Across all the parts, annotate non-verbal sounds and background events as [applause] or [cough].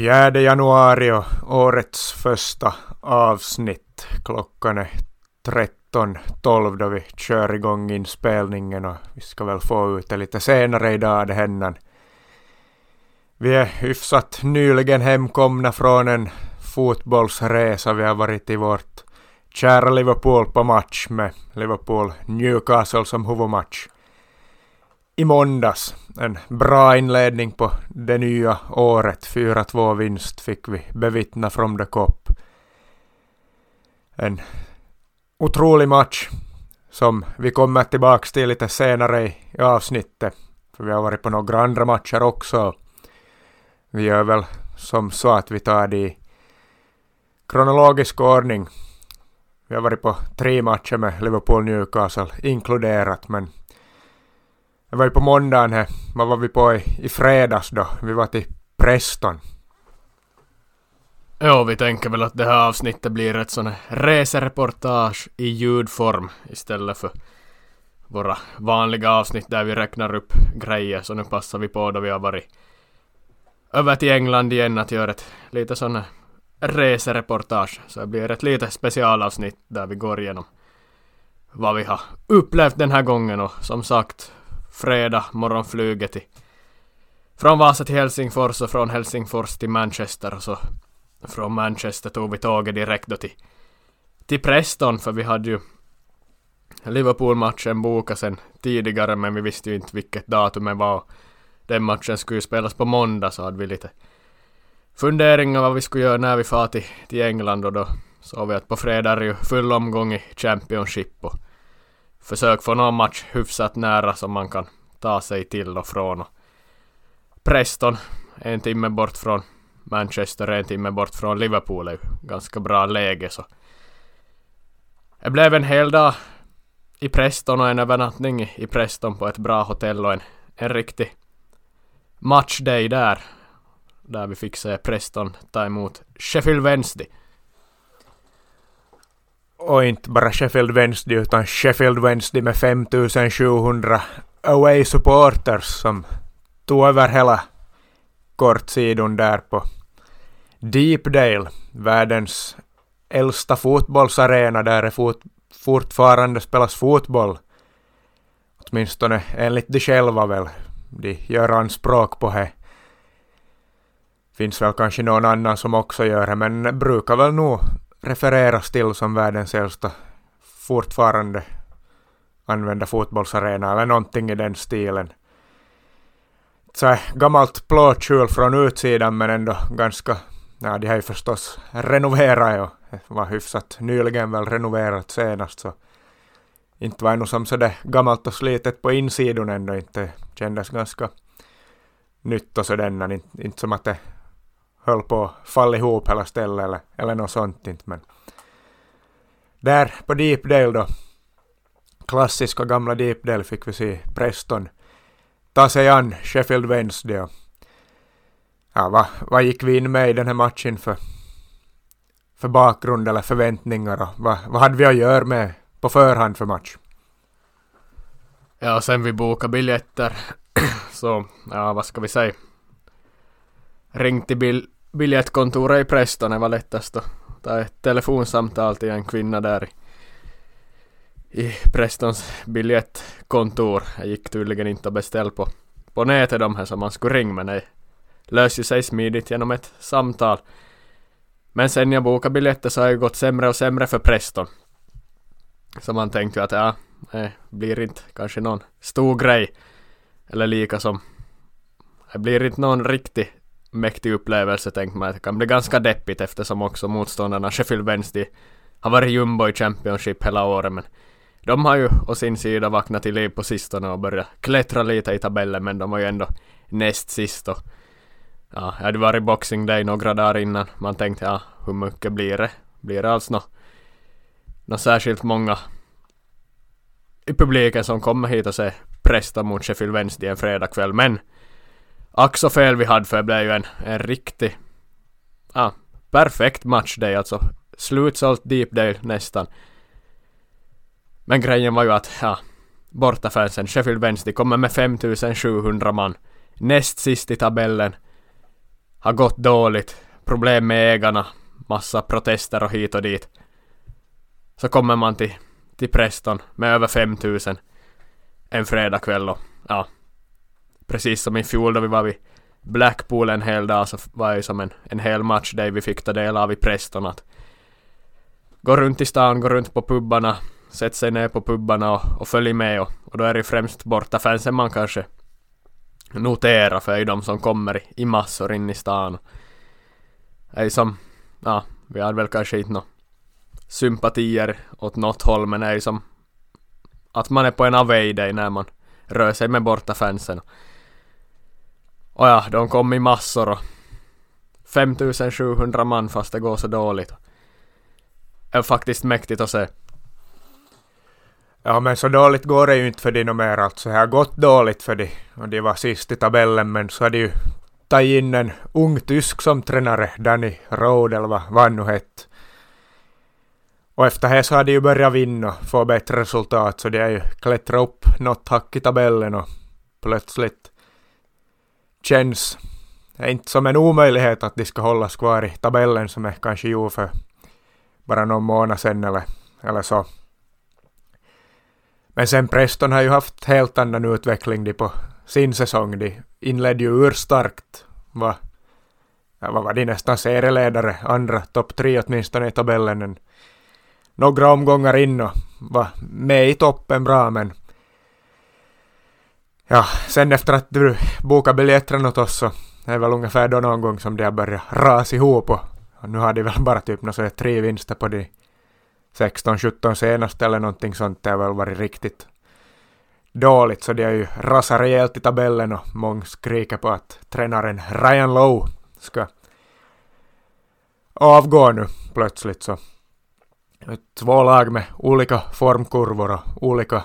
4 januari och årets första avsnitt. Klockan är 13.12 då vi kör igång inspelningen och vi ska väl få ut det lite senare idag det händer. Vi är hyfsat nyligen hemkomna från en fotbollsresa. Vi har varit i vårt kära Liverpool på match med Liverpool Newcastle som huvudmatch i måndags. En bra inledning på det nya året. 4-2 vinst fick vi bevittna från the Cop. En otrolig match som vi kommer tillbaka till lite senare i avsnittet. För vi har varit på några andra matcher också. Vi gör väl som så att vi tar det i kronologisk ordning. Vi har varit på tre matcher med Liverpool Newcastle inkluderat men det var ju på måndagen här. Vad var vi på i, i fredags då? Vi var till Preston. Ja, vi tänker väl att det här avsnittet blir ett sånt resereportage i ljudform istället för våra vanliga avsnitt där vi räknar upp grejer. Så nu passar vi på då vi har varit över till England igen att göra ett lite sån resereportage. Så det blir ett lite specialavsnitt där vi går igenom vad vi har upplevt den här gången och som sagt fredag morgonflyget till från Vasa till Helsingfors och från Helsingfors till Manchester och så från Manchester tog vi tåget direkt då till, till Preston för vi hade ju Liverpool-matchen bokad sen tidigare men vi visste ju inte vilket datum det var. Den matchen skulle ju spelas på måndag så hade vi lite funderingar vad vi skulle göra när vi far till, till England och då såg vi att på fredag är det ju full omgång i Championship och försök få någon match hyfsat nära som man kan ta sig till och från. Preston, en timme bort från Manchester, en timme bort från Liverpool är ju ganska bra läge så. Det blev en hel dag i Preston och en övernattning i Preston på ett bra hotell och en, en riktig matchday där. Där vi fick se Preston ta emot Sheffield Wednesday och inte bara Sheffield Wednesday utan Sheffield Wednesday med 5700 away supporters som tog över hela kortsidan där på Deepdale, världens äldsta fotbollsarena där det fot fortfarande spelas fotboll. Åtminstone enligt de själva väl. De gör anspråk på det. Finns väl kanske någon annan som också gör det, men brukar väl nog refereras till som världens äldsta fortfarande använda fotbollsarena eller någonting i den stilen. Så här gammalt plåtskjul från utsidan men ändå ganska, ja de har ju förstås renoverat och var hyfsat nyligen väl renoverat senast så inte var det nog som sådär gammalt och slitet på insidan ändå inte kändes ganska nytt och sådär, inte, inte som att det höll på att falla ihop hela stället eller, eller något sånt inte men där på Deepdale då klassiska gamla Deepdale fick vi se Preston ta sig an Sheffield Wednesday och ja, vad, vad gick vi in med i den här matchen för, för bakgrund eller förväntningar och vad, vad hade vi att göra med på förhand för match? Ja, sen vi bokade biljetter [clears throat] så, ja vad ska vi säga? Ringt till bil biljettkontoret i Preston, det var lättast att ta ett telefonsamtal till en kvinna där i, i Prestons biljettkontor. Jag gick tydligen inte att beställa på, på nätet de här som man skulle ringa men det löste sig smidigt genom ett samtal. Men sen jag bokade biljetter så har det gått sämre och sämre för Preston. Så man tänkte att ja, det blir inte kanske någon stor grej. Eller lika som det blir inte någon riktig mäktig upplevelse tänkte man att det kan bli ganska deppigt eftersom också motståndarna Sheffield Wednesday har varit jumbo i Championship hela året men de har ju å sin sida vaknat till liv på sistone och börjat klättra lite i tabellen men de var ju ändå näst sist och ja, det hade varit Boxing Day några dagar innan. Man tänkte ja, hur mycket blir det? Blir det alls något nå särskilt många i publiken som kommer hit och ser Presta mot Sheffield Wednesday en fredagkväll men Ack så fel vi hade för det blev ju en, en riktig... Ah, perfekt match det alltså. Slutsålt Deepdale nästan. Men grejen var ju att, ja, bortafansen, Sheffield Wednesday kommer med 5700 man. Näst sist i tabellen. har gått dåligt, problem med ägarna, massa protester och hit och dit. Så kommer man till, till Preston med över 5000 en fredagkväll och ja, precis som i fjol då vi var vid Blackpool en hel dag så var det som en, en hel match där vi fick ta del av i Preston att gå runt i stan, gå runt på pubbarna, sätta sig ner på pubbarna och, och följa med och, och då är det främst borta fansen man kanske noterar för det är ju de som kommer i, i massor in i stan. Det är som, ja, vi har väl kanske inte några sympatier åt något håll men det är som att man är på en away day när man rör sig med borta fansen. Och ja, de kom i massor och 5700 man fast det går så dåligt. Det är faktiskt mäktigt att se. Ja men så dåligt går det ju inte för de mer alltså. Det har gått dåligt för de. Och de var sist i tabellen men så har de ju tagit in en ung tysk som tränare, Danny Rodel eller vad han nu hette. Och efter det så har de ju börjat vinna och få bättre resultat så de har ju klättrat upp något hack i tabellen och plötsligt känns inte som en omöjlighet att de ska hållas kvar i tabellen som jag kanske gjorde för bara någon månad sedan eller, eller så. Men sen Preston har ju haft helt annan utveckling de på sin säsong. De inledde ju urstarkt. Va, ja, vad var de nästan serieledare, andra topp tre åtminstone i tabellen. Några omgångar in och var med i toppen bra men ja, sen efter att du bokade biljetterna åt oss så det är väl ungefär då någon gång som de har börjat rasa ihop och, och nu har de väl bara typ något tre vinster på de 16-17 senaste eller någonting sånt. Det har väl varit riktigt dåligt så de har ju rasat rejält i tabellen och många skriker på att tränaren Ryan Lowe ska avgå nu plötsligt så två lag med olika formkurvor och olika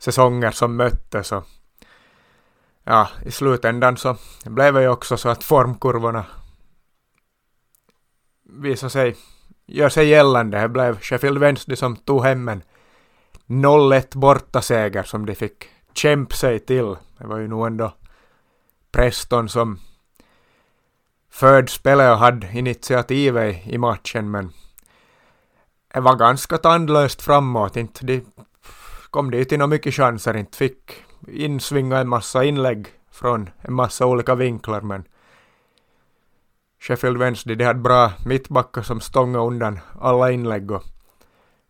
säsonger som möttes och ja, i slutändan så blev det ju också så att formkurvorna visade sig, gör sig gällande. Det blev Sheffield Wednesday som tog hem en 0-1 bortaseger som de fick kämpa sig till. Det var ju nog ändå Preston som förde spelet och hade initiativet i matchen men det var ganska tandlöst framåt. Inte de kom dit till mycket chanser, inte fick insvinga en massa inlägg från en massa olika vinklar men Sheffield Wednesday de hade bra mittbackar som stångade undan alla inlägg och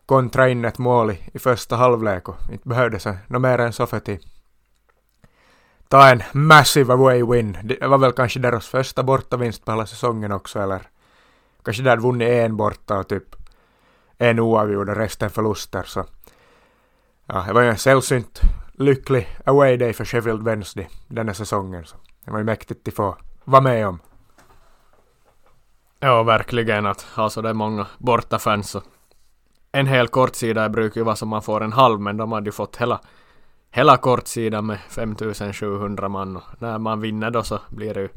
kontra in ett mål i, i första halvlek och inte behövdes något mer än så för att ta en massive away win. Det var väl kanske deras första bortavinst på hela säsongen också eller kanske de hade vunnit en borta och typ en oavgjord och resten förluster så ja, det var ju en sällsynt lycklig away day för Sheffield Wednesday denna säsongen så det var ju mäktigt att få vara med om. Ja, verkligen att ha det är många bortafans och en hel kortsida brukar ju vara som man får en halv men de hade ju fått hela hela kortsidan med 5700 man och när man vinner då så blir det ju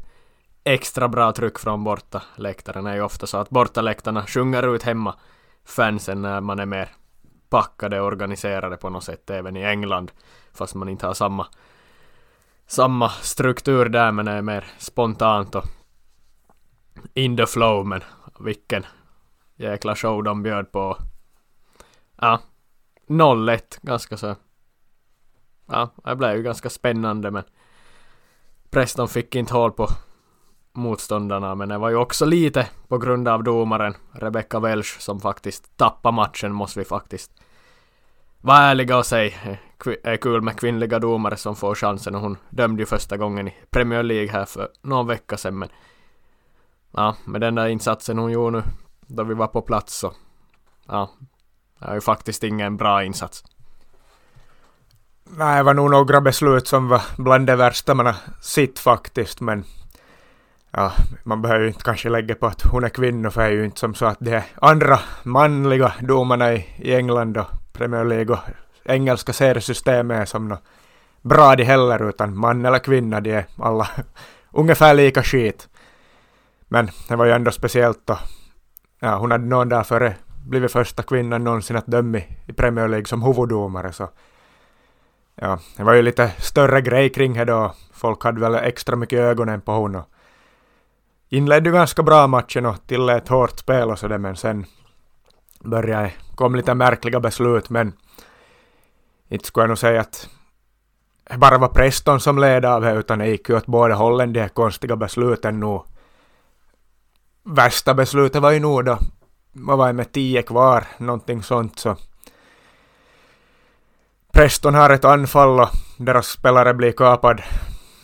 extra bra tryck från borta läktaren. Det är ju ofta så att bortaläktarna sjunger ut hemma fansen när man är mer packade och organiserade på något sätt även i England fast man inte har samma samma struktur där men är mer spontant och in the flow men vilken jäkla show de bjöd på. Ja, 0-1 ganska så. Ja, det blev ju ganska spännande men Preston fick inte hål på motståndarna men det var ju också lite på grund av domaren Rebecca Welsh som faktiskt tappade matchen måste vi faktiskt var ärliga och säg, eh, Det är eh, kul med kvinnliga domare som får chansen och hon dömde ju första gången i Premier League här för någon vecka sedan men ja, med den där insatsen hon gjorde nu då vi var på plats så ja, det är ju faktiskt ingen bra insats. Nej, det var nog några beslut som var bland det värsta man har sett faktiskt men ja, man behöver ju inte kanske lägga på att hon är kvinna för det är ju inte som så att det är andra manliga domarna i, i England och Premier League och engelska seriesystemet är som något bra de heller utan man eller kvinna de är alla [laughs] ungefär lika skit. Men det var ju ändå speciellt då. Ja, hon hade någon dag före blivit första kvinnan någonsin att döma i Premier League som huvuddomare så ja, det var ju lite större grej kring det då. Folk hade väl extra mycket ögonen på hon och inledde ju ganska bra matchen och tillät hårt spel och sådär men sen började kom lite märkliga beslut men inte skulle jag nog säga att det bara var Preston som led av det utan det gick ju åt båda hållen de här konstiga besluten nu. Värsta beslutet var ju nog då, vad var det med tio kvar, någonting sånt så Preston har ett anfall och deras spelare blir kapad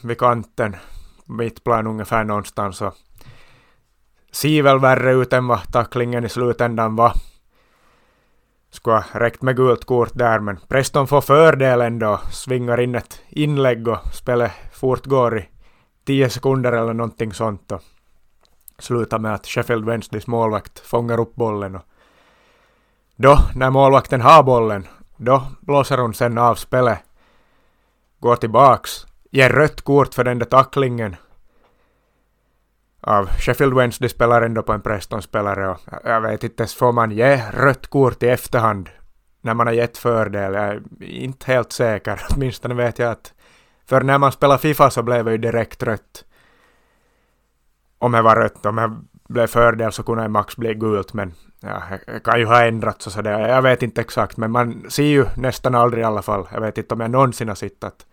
vid kanten, mittplan ungefär någonstans och ser väl värre ut än vad tacklingen i slutändan var. Skulle ha räckt med gult kort där, men Preston får fördelen då, svingar in ett inlägg och spelet fortgår i tio sekunder eller någonting sånt och slutar med att Sheffield Wednesdays målvakt fångar upp bollen och då, när målvakten har bollen, då blåser hon sen av spelet, går tillbaks, ger rött kort för den där tacklingen av Sheffield Wednesday-spelaren då på en Preston-spelare och jag vet inte ens får man ge rött kort i efterhand när man har gett fördel. Jag är inte helt säker. [laughs] Åtminstone vet jag att för när man spelar Fifa så blev det ju direkt rött. Om det var rött, om det blev fördel så kunde det max bli gult men ja, det kan ju ha ändrats och sådär. Jag vet inte exakt men man ser ju nästan aldrig i alla fall. Jag vet inte om jag någonsin har sett att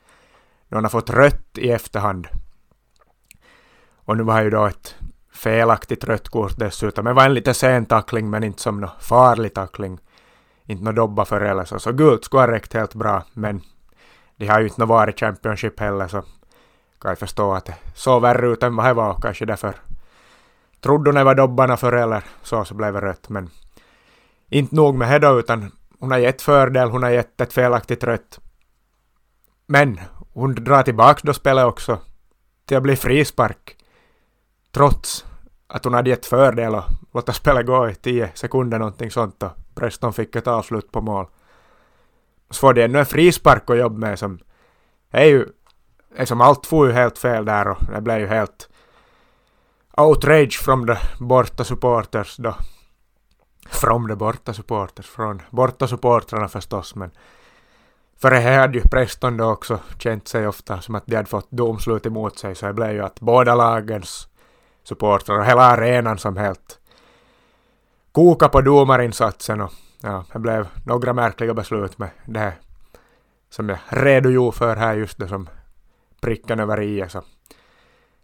någon har fått rött i efterhand. Och nu var ju då ett felaktigt rött kort dessutom. Det var en lite sen tackling men inte som någon farlig tackling. Inte någon dobba för eller så. Så gult skulle ha räckt helt bra men de har ju inte varit Championship heller så kan jag förstå att det såg värre ut än vad det var och kanske därför trodde hon det var dobbarna för eller så så blev det rött men inte nog med det då utan hon har gett fördel, hon har gett ett felaktigt rött. Men hon drar tillbaks då spelet också till att bli frispark trots att hon hade gett fördel och låta spelet gå i tio sekunder någonting sånt och Preston fick ett avslut på mål. Så får de ännu en frispark att jobba med som är ju är som allt får ju helt fel där och det blev ju helt outrage from the borta supporters då. From the borta supporters, från borta supportrarna förstås men för det här hade ju Preston då också känt sig ofta som att de hade fått domslut emot sig så det blev ju att båda lagens supportrar och hela arenan som helt koka på domarinsatsen och ja, det blev några märkliga beslut med det här som jag redogjorde för här just det som pricken över i så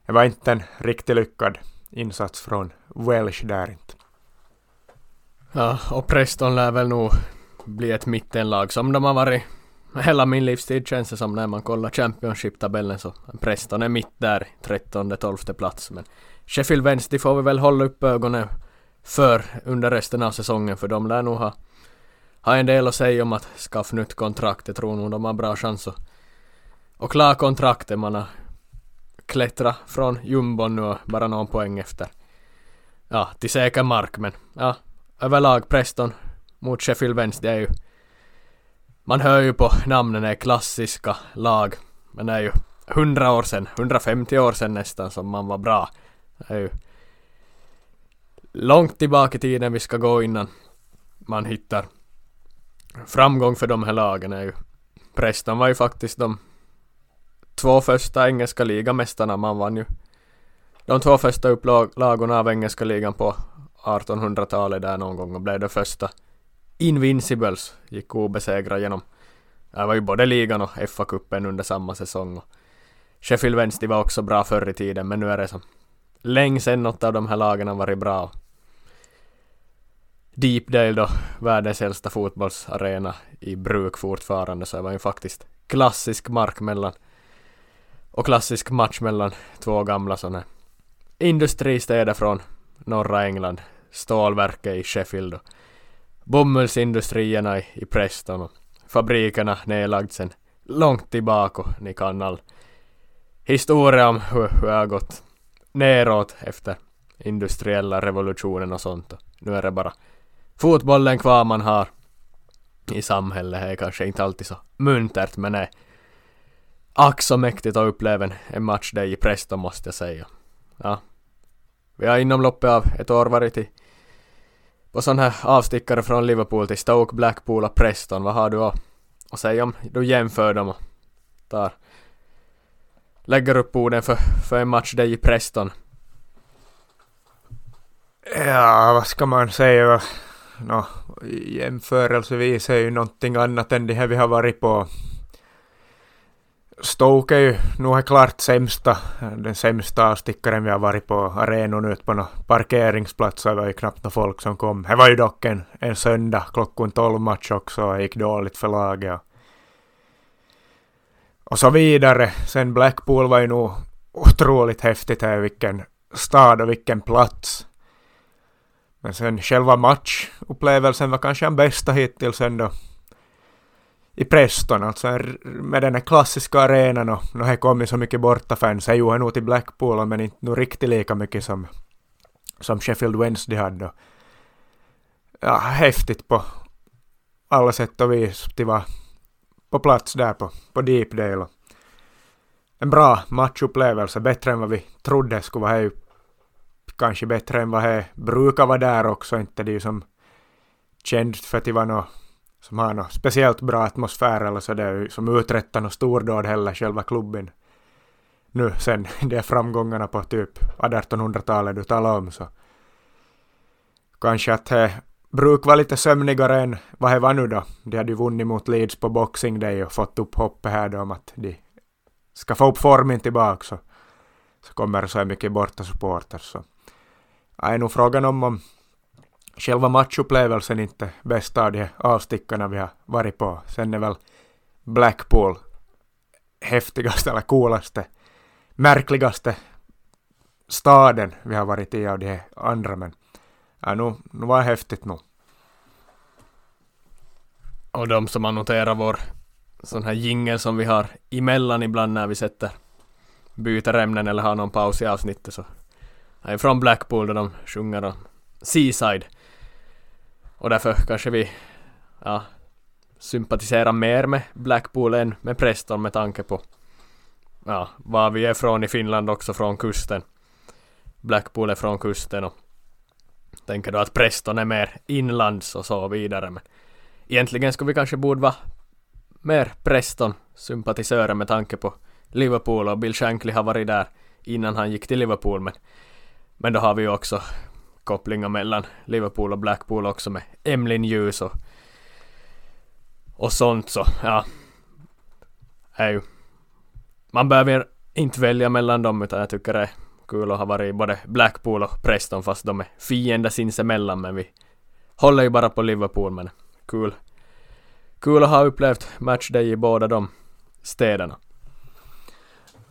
det var inte en riktigt lyckad insats från Welsh där inte. Ja, och Preston lär väl nog bli ett mittenlag som de har varit hela min livstid känns det som när man kollar Championship-tabellen så Preston är mitt där, 13-12 plats men Sheffield Wednesday får vi väl hålla upp ögonen för under resten av säsongen för de lär nog ha, ha en del att säga om att skaffa nytt kontrakt. Jag tror nog de har bra chans att, att klara kontraktet. Man har klättrat från jumbon nu och bara någon poäng efter. Ja, till säker mark men ja, överlag Preston mot Sheffield Wednesday är ju man hör ju på namnen är klassiska lag men det är ju 100 år sedan, 150 år sedan nästan som man var bra. Det är ju långt tillbaka i tiden vi ska gå innan man hittar framgång för de här lagen är ju Preston var ju faktiskt de två första engelska ligamästarna. Man vann ju de två första upplagorna av engelska ligan på 1800-talet där någon gång och blev det första Invincibles gick obesegrade genom det var ju både ligan och FA-cupen under samma säsong. Och Sheffield Wednesday var också bra förr i tiden men nu är det som länge sedan något av de här lagen har varit bra. Deepdale då, världens äldsta fotbollsarena i bruk fortfarande, så det var ju faktiskt klassisk mark mellan och klassisk match mellan två gamla sådana industristäder från norra England, stålverket i Sheffield och bomullsindustrierna i, i Preston och fabrikerna nedlagd sedan långt tillbaka. Och ni kan all historia om hur, hur det har gått neråt efter industriella revolutionen och sånt. Och nu är det bara fotbollen kvar man har i samhället. Det är kanske inte alltid så muntert men det är ack så mäktigt att uppleva en, match där i Preston måste jag säga. Ja. Vi har inom loppet av ett år varit i på sån här avstickare från Liverpool till Stoke, Blackpool och Preston. Vad har du att, att säga om du jämför dem och tar lägger upp orden för, för en match där i Preston Ja, vad ska man säga? No, jämförelsevis är ju någonting annat än det här vi har varit på. Stoke är ju nog klart sämsta, den sämsta avstickaren vi har varit på arenan ut på någon parkeringsplats. Det var ju knappt några folk som kom. Det var ju dock en, en söndag klockan 12 match också. Det gick dåligt för laget. Och så vidare. Sen Blackpool var ju nog otroligt häftigt här. Vilken stad och vilken plats. Men sen själva matchupplevelsen var kanske den bästa hittills ändå i Preston, alltså med den här klassiska arenan och nu har kommit så mycket bortafans. Jag gjorde nog till Blackpool men inte nog riktigt lika mycket som, som Sheffield Wednesday hade. Ja, häftigt på alla sätt och vis Det var på plats där på, på Deepdale. En bra matchupplevelse, bättre än vad vi trodde skulle vara här. Kanske bättre än vad det brukar vara där också, inte det som känt för att det var något som har något speciellt bra atmosfär eller så det är som uträttar något stordåd heller, själva klubben. Nu sen [laughs] de framgångarna på typ 1800-talet du talar om så kanske att det bruk vara lite sömnigare än vad det var nu då. De hade ju vunnit mot Leeds på Boxing Day och fått upp hoppet här då om att de ska få upp formen tillbaka så, så kommer så mycket borta supporter så. det är nog frågan om om själva matchupplevelsen inte bästa av de avstickarna vi har varit på. Sen är väl Blackpool häftigaste eller coolaste, märkligaste staden vi har varit i av de andra men Äh, nu, nu var det häftigt nog. Och de som har noterat vår sån här jingel som vi har emellan ibland när vi sätter byter ämnen eller har någon paus i avsnittet så är från Blackpool där de sjunger om Seaside och därför kanske vi ja, sympatiserar mer med Blackpool än med Preston med tanke på ja, var vi är från i Finland också från kusten. Blackpool är från kusten och tänker då att Preston är mer inlands och så vidare men egentligen skulle vi kanske borde vara mer Preston-sympatisörer med tanke på Liverpool och Bill Shankly har varit där innan han gick till Liverpool men men då har vi ju också kopplingar mellan Liverpool och Blackpool också med Emlyn Ljus och, och sånt så ja. Är ju. Man behöver inte välja mellan dem utan jag tycker det är kul att ha varit i både Blackpool och Preston fast de är fiender sinsemellan men vi håller ju bara på Liverpool men kul. Kul att ha upplevt matchday i båda de städerna.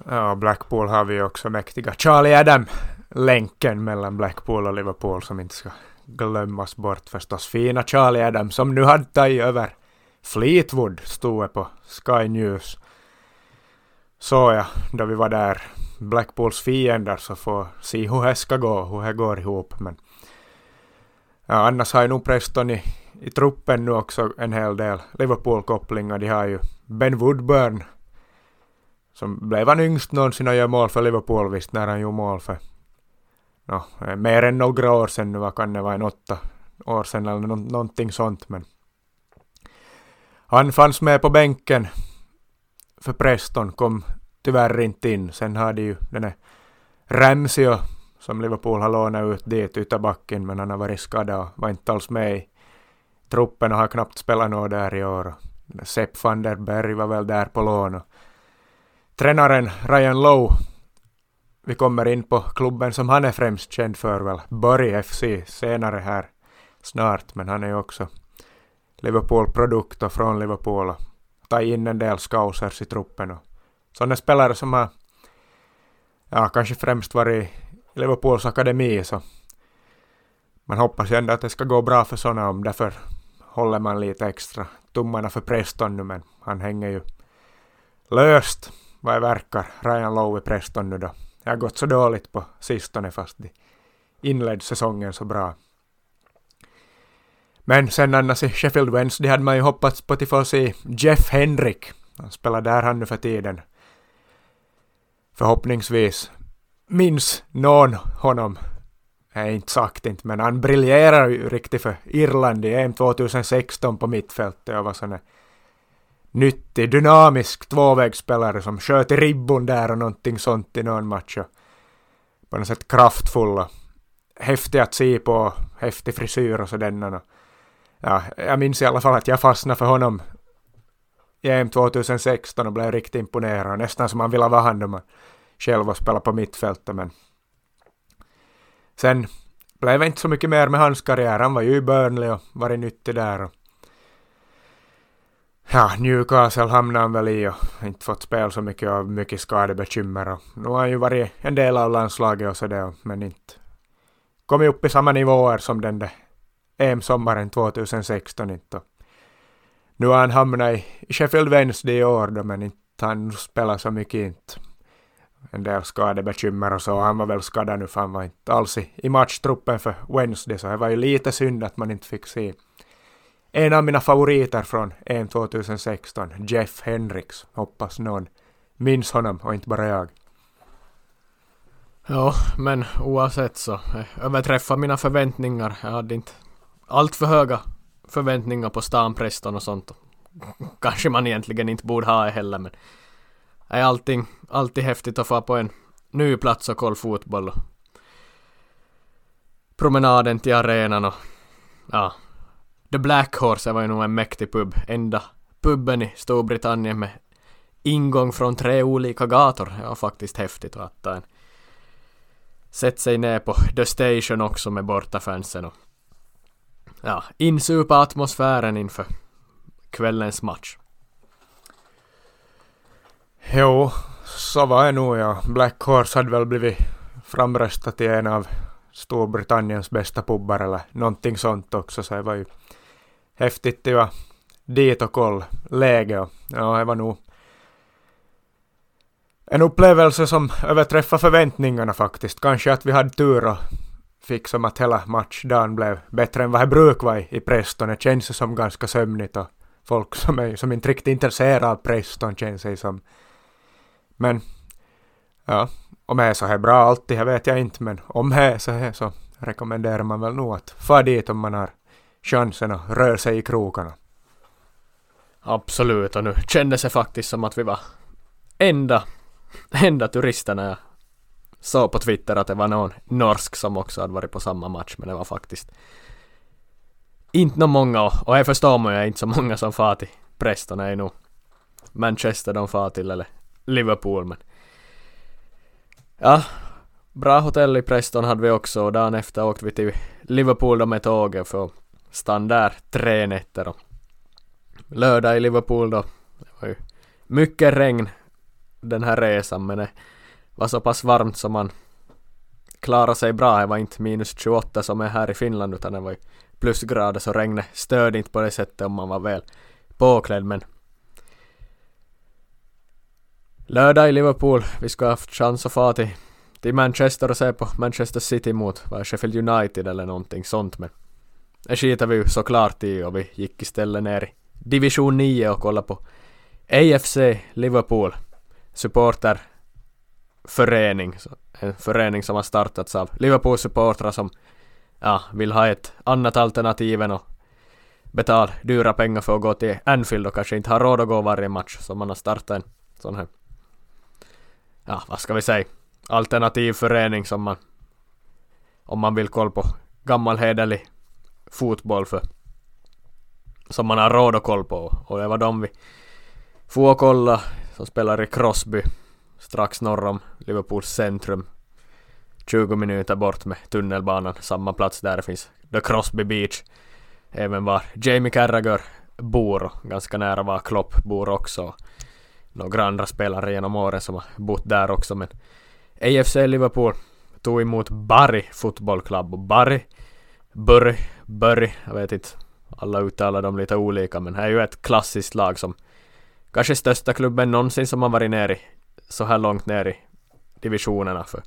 Ja, Blackpool har vi också mäktiga Charlie Adam länken mellan Blackpool och Liverpool som inte ska glömmas bort förstås. Fina Charlie Adam som nu hade tagit över Fleetwood stod det på Sky News. Så ja, då vi var där. Blackpools fiender så får se hur det ska gå, hur det går ihop. Men ja, annars har ju nog Preston i, i truppen nu också en hel del Liverpool-kopplingar. De har ju Ben Woodburn som blev han yngst någonsin att göra mål för Liverpool visst när han gjorde mål för no, eh, mer än några år sedan nu, vad kan det vara, en åtta år sedan eller no någonting sånt. Men han fanns med på bänken för Preston, kom tyvärr inte in. Sen hade ju den här som Liverpool har lånat ut dit ytterbacken, men han har varit skadad och var inte alls med i truppen och har knappt spelat något där i år. Sepp van der Berg var väl där på lån. Och tränaren Ryan Lowe vi kommer in på klubben som han är främst känd för väl, Bury FC, senare här snart, men han är ju också Liverpool-produkt och från Liverpool ta in en del scousers i truppen och sådana spelare som har ja, kanske främst varit i Liverpools akademi så man hoppas ju ändå att det ska gå bra för sådana om därför håller man lite extra tummarna för Preston nu men han hänger ju löst vad det verkar, Ryan Lowe i Preston nu då. Det har gått så dåligt på sistone fast de inledde säsongen så bra. Men sen annars i Sheffield Wednesday hade man ju hoppats på att få se Jeff Henrik. Han spelar där han nu för tiden. Förhoppningsvis minns någon honom. Nej, inte sagt inte, men han briljerar ju riktigt för Irland i EM 2016 på mittfältet och var sån nyttig, dynamisk tvåvägsspelare som sköt i ribbon där och någonting sånt i någon match. Och på något sätt kraftfull och häftig att se på, häftig frisyr och sådär. Ja, jag minns i alla fall att jag fastnade för honom i EM 2016 och blev riktigt imponerad. Nästan som man ville vara han då man själv och spela på mittfältet men sen blev det inte så mycket mer med hans karriär. Han var ju i Burnley och varit nyttig där. Och ja, Newcastle hamnade han väl i och inte fått spel så mycket och mycket skadebekymmer. Och nu har han ju varit en del av landslaget och sådär men inte kommit upp i samma nivåer som den där EM-sommaren 2016 inte. Nu har han hamnat i Sheffield Wednesday i år då, men inte han spelar så mycket inte. En del skadebekymmer och så. Han var väl skadad nu för han var inte alls i, i matchtruppen för Wednesday så det var ju lite synd att man inte fick se en av mina favoriter från EM 2016, Jeff Hendricks. Hoppas någon minns honom och inte bara jag. Ja, men oavsett så eh, överträffar mina förväntningar. Jag hade inte allt för höga förväntningar på stanpresten och sånt. Kanske man egentligen inte borde ha det heller men är allting, alltid häftigt att få på en ny plats och kolla fotboll. Och promenaden till arenan och ja. The Black Horse var ju nog en mäktig pub. Enda puben i Storbritannien med ingång från tre olika gator. Det var faktiskt häftigt att ta en Sätt sig ner på The Station också med bortafansen och ja, insupa atmosfären inför kvällens match. Jo, så var det nog ja. Black Horse hade väl blivit framröstat till en av Storbritanniens bästa pubbar eller någonting sånt också, så det var ju häftigt det var dit och koll läge och ja, det var nog en upplevelse som överträffar förväntningarna faktiskt. Kanske att vi hade tur och fick som att hela matchdagen blev bättre än vad det brukar vara i Preston. Det känns som ganska sömnigt och folk som, är, som inte riktigt intresserade av Preston känns det som. Men ja, om det är så här bra alltid, det vet jag inte, men om det är så här så rekommenderar man väl nog att få dit om man har chansen att röra sig i krokarna. Absolut, och nu kändes det faktiskt som att vi var enda, enda turisterna jag såg på Twitter att det var någon norsk som också hade varit på samma match, men det var faktiskt inte någon många, och jag förstår man ju inte så många som far till Preston, är nog Manchester de far till, eller Liverpool, men ja, bra hotell i Preston hade vi också, och dagen efter åkte vi till Liverpool då med tåget för att stanna där tre nätter och lördag i Liverpool då, det var ju mycket regn den här resan, men det var så pass varmt som man klarade sig bra. Det var inte minus 28 som är här i Finland utan det var plusgrader så regnet störde inte på det sättet om man var väl påklädd men Lördag i Liverpool, vi ska ha haft chans att få till, till Manchester och se på Manchester City mot vad Sheffield United eller någonting sånt men det skiter vi ju såklart i och vi gick istället ner i division 9 och kollade på AFC Liverpool supporter förening, en förening som har startats av Liverpool-supportrar som ja, vill ha ett annat alternativ än att betala dyra pengar för att gå till Anfield och kanske inte har råd att gå varje match, så man har startat en sån här, ja, vad ska vi säga, alternativ förening som man, om man vill kolla på gammal hederlig fotboll för, som man har råd att kolla på, och det var de vi får kolla, som spelar i Crosby strax norr om Liverpools centrum. 20 minuter bort med tunnelbanan, samma plats där finns The Crosby Beach. Även var Jamie Carragher bor och ganska nära var Klopp bor också. Några andra spelare genom åren som har bott där också men AFC Liverpool tog emot Barry Football Club och Barry, Burry, Burry, jag vet inte, alla uttalar dem lite olika men här är ju ett klassiskt lag som kanske största klubben någonsin som har varit nere i så här långt ner i divisionerna för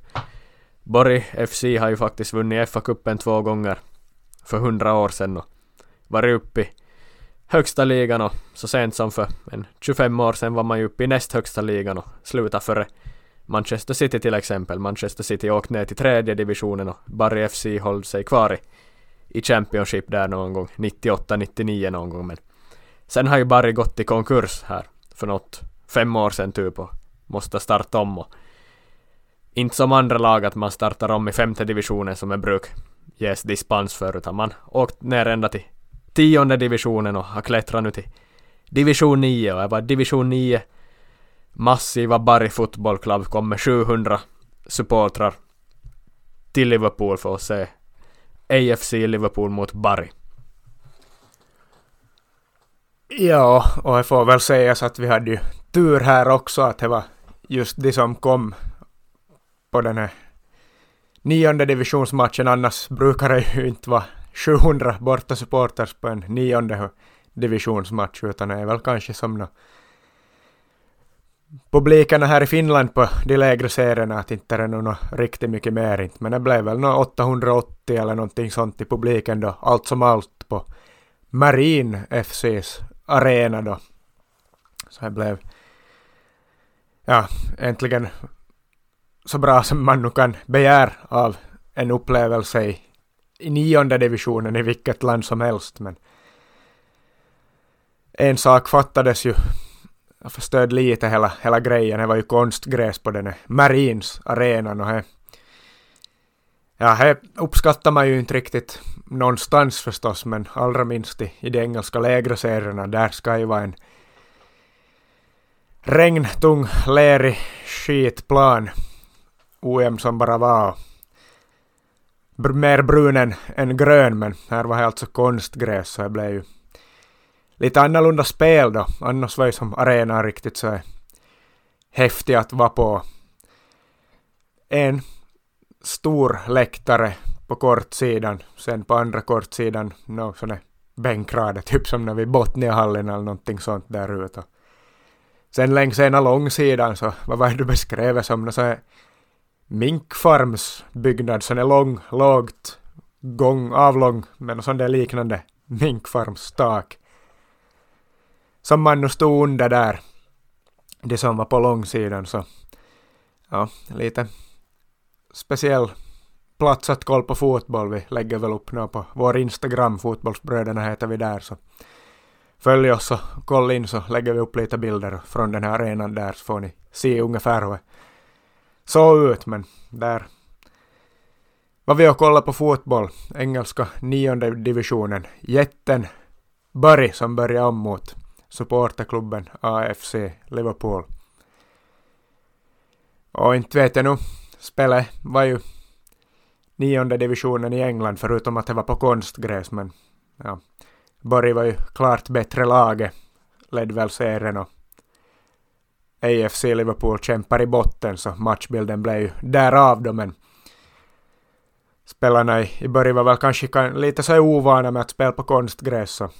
Borg FC har ju faktiskt vunnit FA-cupen två gånger för hundra år sedan och varit uppe i högsta ligan och så sent som för en 25 år sedan var man ju uppe i näst högsta ligan och slutade före Manchester City till exempel. Manchester City åkte ner till tredje divisionen och Barry FC höll sig kvar i, i Championship där någon gång, 98-99 någon gång men sen har ju Barry gått i konkurs här för något fem år sedan typ och måste starta om och inte som andra lag att man startar om i femte divisionen som är bruk ges dispens för, utan man åkt ner ända till tionde divisionen och har klättrat nu till division 9 och jag var division 9 massiva Barry Football Club kom med 700 supportrar till Liverpool för att se AFC Liverpool mot Barry. Ja, och det får väl sägas att vi hade ju tur här också att det var just de som kom på den här nionde divisionsmatchen. Annars brukar det ju inte vara 700 borta supporters på en nionde divisionsmatch utan det är väl kanske som nå publikerna här i Finland på de lägre serierna att inte är det nog riktigt mycket mer inte men det blev väl nå 880 eller någonting sånt i publiken då allt som allt på Marin FCs arena då. Så det blev ja, äntligen så bra som man nu kan begära av en upplevelse i, i nionde divisionen i vilket land som helst. Men en sak fattades ju. Jag förstörde lite hela, hela grejen. Det var ju konstgräs på den här Marines arenan och det Ja, det uppskattar man ju inte riktigt någonstans förstås, men allra minst i, i de engelska lägre serierna. Där ska ju vara en regntung, lerig skitplan. OM som bara var. Br mer brun än, än grön, men här var det alltså konstgräs, så det blev ju lite annorlunda spel då. Annars var ju som arenan riktigt så häftig att vara på. En stor läktare på kortsidan, sen på andra kortsidan någon sån där bänkrad, typ som när vi Botniahallen eller någonting sånt där ute. Sen längs ena långsidan så, vad var det du beskrev som någon sån här minkfarmsbyggnad, sån där lång, lågt, gång, avlång, med någon sån där liknande minkfarmstak. Som man nu stod under där, det som var på långsidan så, ja, lite speciell plats att kolla på fotboll. Vi lägger väl upp nu på vår Instagram, Fotbollsbröderna heter vi där. Så följ oss och kolla in så lägger vi upp lite bilder från den här arenan där så får ni se ungefär hur det såg ut. Men där var vi och kollade på fotboll, engelska nionde divisionen. Jätten Bury som började om mot supporterklubben AFC Liverpool. Och inte vet jag nu, spelet var ju nionde divisionen i England förutom att det var på konstgräs men ja. Borg var ju klart bättre laget, ledde väl serien och AFC Liverpool kämpar i botten så matchbilden blev ju därav då men spelarna i, i början var väl kanske lite så ovana med att spela på konstgräs så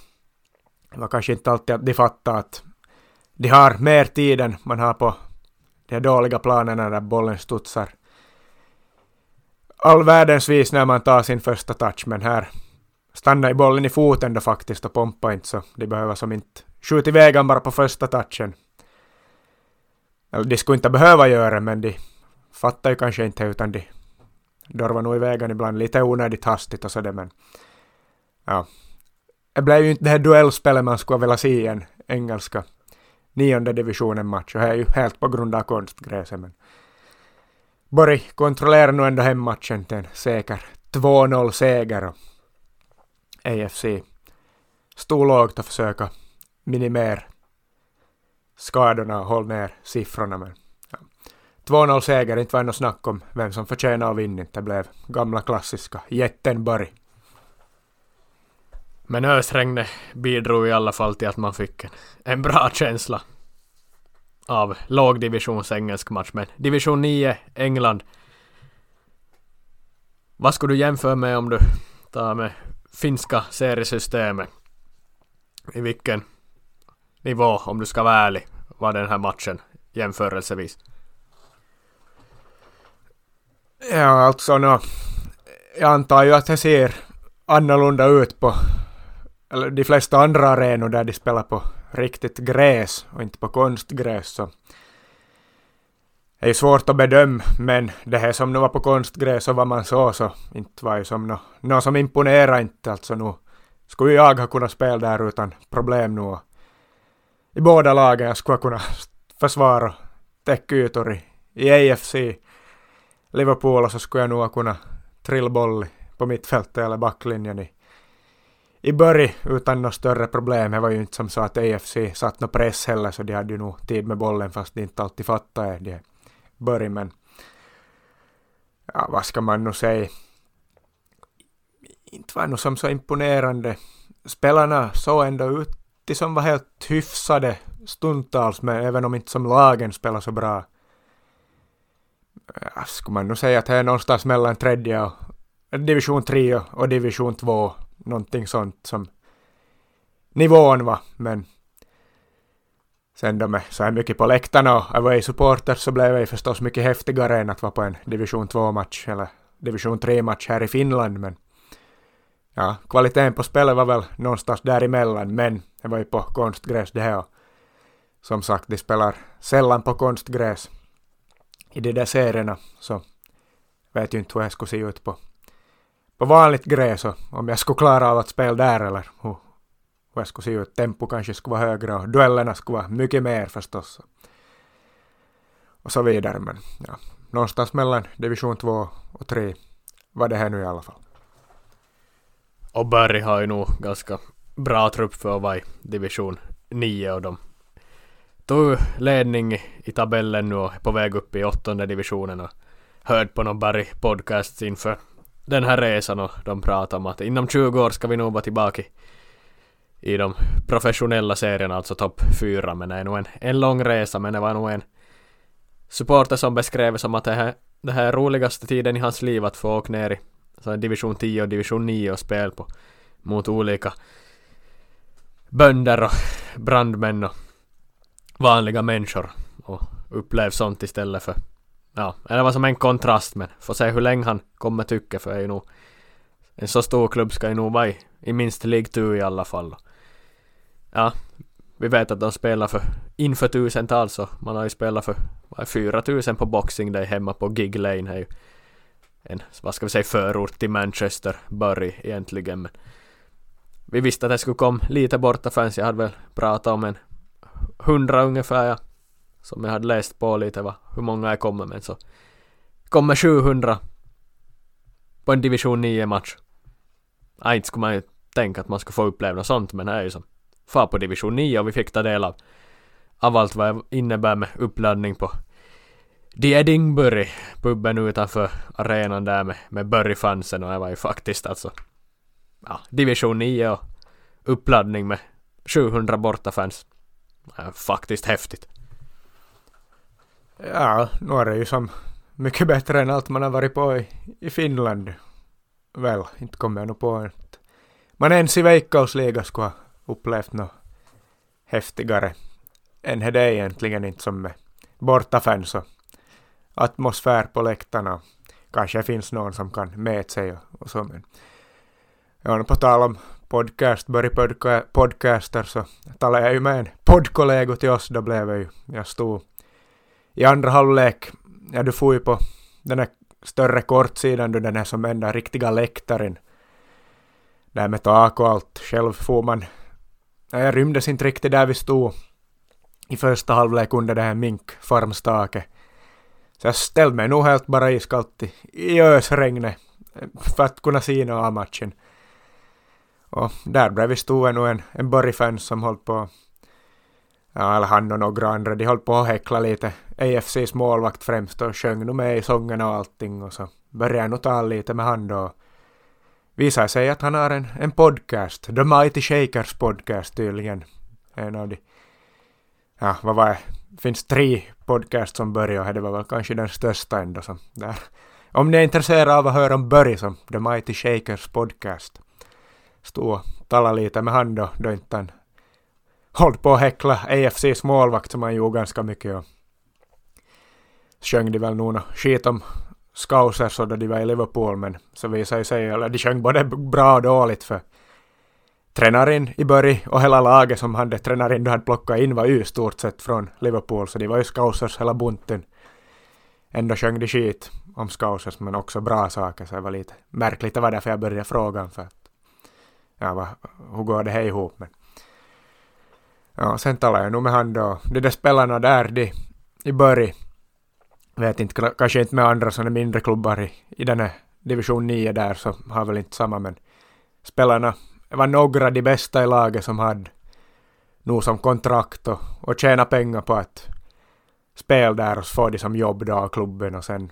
det var kanske inte alltid att de fattade att de har mer tid än man har på de här dåliga planerna där bollen studsar. All världens vis när man tar sin första touch, men här stannar i bollen i foten då faktiskt och pompa inte så de behöver som inte skjuta iväg den bara på första touchen. Eller de skulle inte behöva göra men de fattar ju kanske inte utan de dorvar nog iväg ibland lite onödigt hastigt och sådär men ja. Det blev ju inte det här duellspelet man skulle vilja se i en engelska nionde divisionen match och det är ju helt på grund av konstgräset men Borg kontrollerar nu ändå hemmatchen till en säker 2-0 seger och AFC stod lågt och försöka minimera skadorna och hålla ner siffrorna. Men ja. 2-0 seger, inte var något snack om vem som förtjänade att vinna. Det blev gamla klassiska jätten Borg. Men ösregnet bidrog i alla fall till att man fick en, en bra känsla av lågdivisions engelsk match, men division 9 England. Vad skulle du jämföra med om du tar med finska seriesystemet? I vilken nivå, om du ska vara ärlig, var den här matchen jämförelsevis? Ja, alltså no, jag antar ju att det ser annorlunda ut på eller de flesta andra arenor där de spelar på riktigt gräs och inte på konstgräs så är ju svårt att bedöma men det här som nu var på konstgräs och vad man såg så inte var ju som något no, som imponerade inte alltså nu. Skulle jag ha kunnat spela där utan problem nu. I båda lagen jag skulle kunna försvara täckytor i, i AFC Liverpool och så skulle jag nog kunna trilla boll på mittfältet eller backlinjen i, i början utan något större problem. Det var ju inte som så att AFC satt någon press heller så de hade ju nog tid med bollen fast de inte alltid fattade det. Börj, men ja, vad ska man nu säga? Inte var nog som så imponerande. Spelarna såg ändå ut till som var helt hyfsade stundtals, men även om inte som lagen spelar så bra. Ja, skulle man nog säga att det är någonstans mellan tredje och division 3 och division 2. Någonting sånt som nivån var, men sen då med så här mycket på läktarna och away-supporters så blev det förstås mycket häftigare än att vara på en division 2-match eller division 3-match här i Finland, men ja, kvaliteten på spelet var väl någonstans däremellan, men det var ju på konstgräs det här. Som sagt, de spelar sällan på konstgräs i de där serierna, så vet ju inte hur jag skulle se ut på, på vanligt gräs och om jag skulle klara av att spela där eller hur, och jag skulle se ut. Tempo kanske skulle vara högre och duellerna skulle vara mycket mer förstås. Och så vidare, men ja, någonstans mellan division 2 och 3 var det här nu i alla fall. Och Barry har ju nog ganska bra trupp för att vara i division 9 och de tog ledning i tabellen nu och är på väg upp i åttonde divisionen och hörde på någon Barry podcast inför den här resan och de pratade om att inom 20 år ska vi nog vara tillbaka i, i de professionella serierna, alltså topp fyra. men det är nog en, en lång resa, men det var nog en supporter som beskrev det som att det här, det här är roligaste tiden i hans liv att få åka ner i så division 10 och division 9 och spel på mot olika bönder och brandmän och vanliga människor och upplev sånt istället för ja, det var som en kontrast men får se hur länge han kommer tycka för det är ju nog en så stor klubb ska ju nog vara i, i minst League 2 i alla fall. Ja, vi vet att de spelar för inför tusentals och man har ju spelat för vad 4000 på Boxing Day hemma på Gig Lane. är ju en, vad ska vi säga, förort till Manchester, Bury egentligen. Men vi visste att det skulle komma lite borta fans. Jag hade väl pratat om en hundra ungefär, ja. Som jag hade läst på lite, va, hur många jag kommer, men så kommer 700 på en division 9 match. Ja, inte skulle man ju tänka att man skulle få uppleva något sånt, men det är ju som far på division 9 och vi fick ta del av, av allt vad det innebär med uppladdning på The Edinburgh, puben utanför arenan där med, med Burry-fansen och det var ju faktiskt alltså ja, division 9 och uppladdning med 700 bortafans. Ja, faktiskt häftigt. Ja, nu är det ju som mycket bättre än allt man har varit på i, i Finland. Väl, inte kommer jag nog på att man ens i Veikkausliga skulle ha upplevt något häftigare än det egentligen inte som med bortafans och atmosfär på läktarna. Kanske finns någon som kan mäta sig och, och så men Ja, på tal om podcast, börja podca podcaster så talade jag ju med en poddkollega till oss, då blev jag ju, jag stod i andra halvlek, ja du får ju på den här större kortsidan, du den här som enda riktiga läktaren. Där med tak och allt, själv får man, ja, jag rymdes inte riktigt där vi stod i första halvlek under det här minkfarmstaket. Så jag ställde mig nog helt bara iskallt i ösregnet för att kunna se något av matchen. Och där bredvid stod ännu en, en Borg-fan som höll på, ja, eller han och några andra, de höll på att häckla lite AFCs målvakt främst och sjöng nog med i sångerna och allting och så började jag nog tala lite med han då visar sig att han har en, en podcast, The Mighty Shakers podcast tydligen. En av de, ja vad var det, finns tre podcast som börjar och det var väl kanske den största ändå som där. Om ni är intresserade av att höra om Börje som The Mighty Shakers podcast stod och talade lite med han då, då inte han hållit på att häckla AFCs målvakt som han gjorde ganska mycket och sjöng de väl nog skit om Scousers och då de var i Liverpool men så visade sig, eller de sjöng både bra och dåligt för tränaren i början och hela laget som hade tränaren då hade plockat in var ju stort sett från Liverpool så de var ju Scousers hela bunten. Ändå sjöng de skit om Scousers men också bra saker så det var lite märkligt. Det var därför jag började fråga för att ja, va, hur går det här ihop? Men, ja, sen talade jag nog med han då. De där spelarna där, de, i början, vet inte, kanske inte med andra sådana mindre klubbar i, i den här division 9 där så har väl inte samma men spelarna var några de bästa i laget som hade nog som kontrakt och, och tjäna pengar på att spela där och få de som jobb då av klubben och sen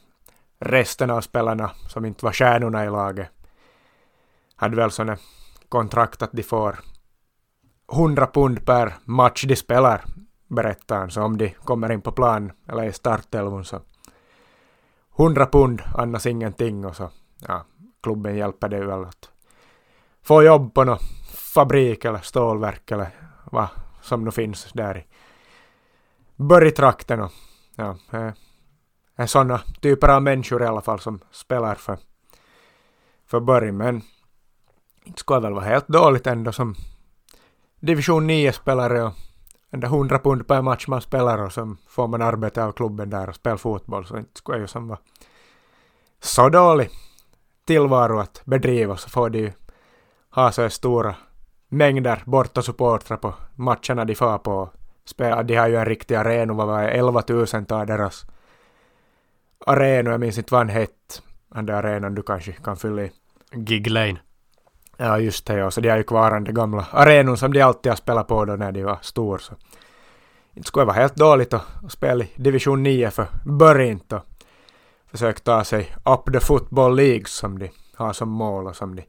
resten av spelarna som inte var stjärnorna i laget hade väl sådana kontrakt att de får 100 pund per match de spelar, berättar han. Så om de kommer in på plan eller i startelvan så 100 pund, annars ingenting och så ja, klubben hjälper dig väl att få jobb på någon fabrik eller stålverk eller vad som nu finns där i Börjetrakten och ja, är sådana typer av människor i alla fall som spelar för, för Börje. men inte skulle väl vara helt dåligt ändå som division 9-spelare och ändå 100 pund per match man spelar och så får man arbeta av klubben där och spela fotboll så inte skulle jag ju som vara så dålig tillvaro att bedriva så får de ju ha så stora mängder bortasupportrar på matcherna de får på. Spela, de har ju en riktig arena, vad var det, 11 000 tar deras arena, jag minns inte vad han hette, den där arenan du kanske kan fylla i. Gig Lane. Ja, just det, ja. så de har ju kvar den gamla arenan som de alltid har spelat på då när de var stor. Så. Inte skulle det vara helt dåligt att spela i division 9 för Börjint och försöka ta sig up the football leagues som de har som mål och som de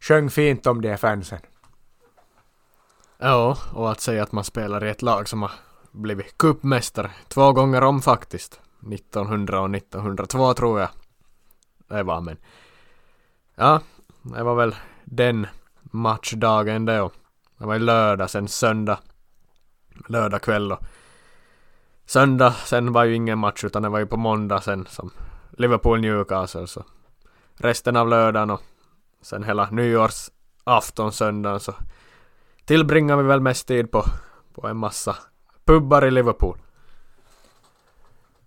sjöng fint om de fansen. Ja, och att säga att man spelar i ett lag som har blivit cupmästare två gånger om faktiskt. 1900 och 1902 tror jag det var, men ja, det var väl den matchdagen det och det var ju lördag, sen söndag, lördag kväll och söndag, sen var ju ingen match utan det var ju på måndag sen som Liverpool Newcastle så resten av lördagen och sen hela nyårsafton söndagen så tillbringar vi väl mest tid på, på en massa pubbar i Liverpool.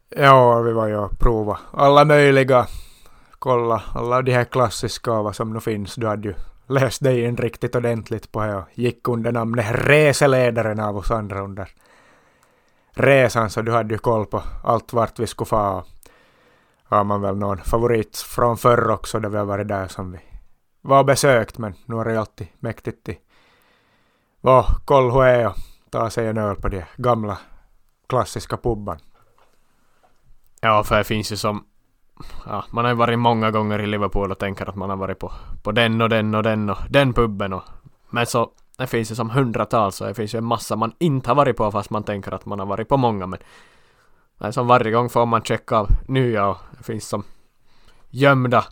Ja, vi var ju och prova alla möjliga, kolla alla de här klassiska vad som nu finns. Du hade ju läst dig in riktigt ordentligt på det och gick under namnet reseledaren av oss andra under resan, så du hade ju koll på allt vart vi skulle få. Har man väl någon favorit från förr också, där vi har varit där som vi var besökt, men nu är det alltid mäktigt i vara koll hur är och ta sig en öl på de gamla klassiska pubban. Ja, för det finns ju som ja, man har ju varit många gånger i Liverpool och tänker att man har varit på, på den och den och den och den puben och men så det finns ju som hundratals och det finns ju en massa man inte har varit på fast man tänker att man har varit på många men men som varje gång får man checka av nya och det finns som gömda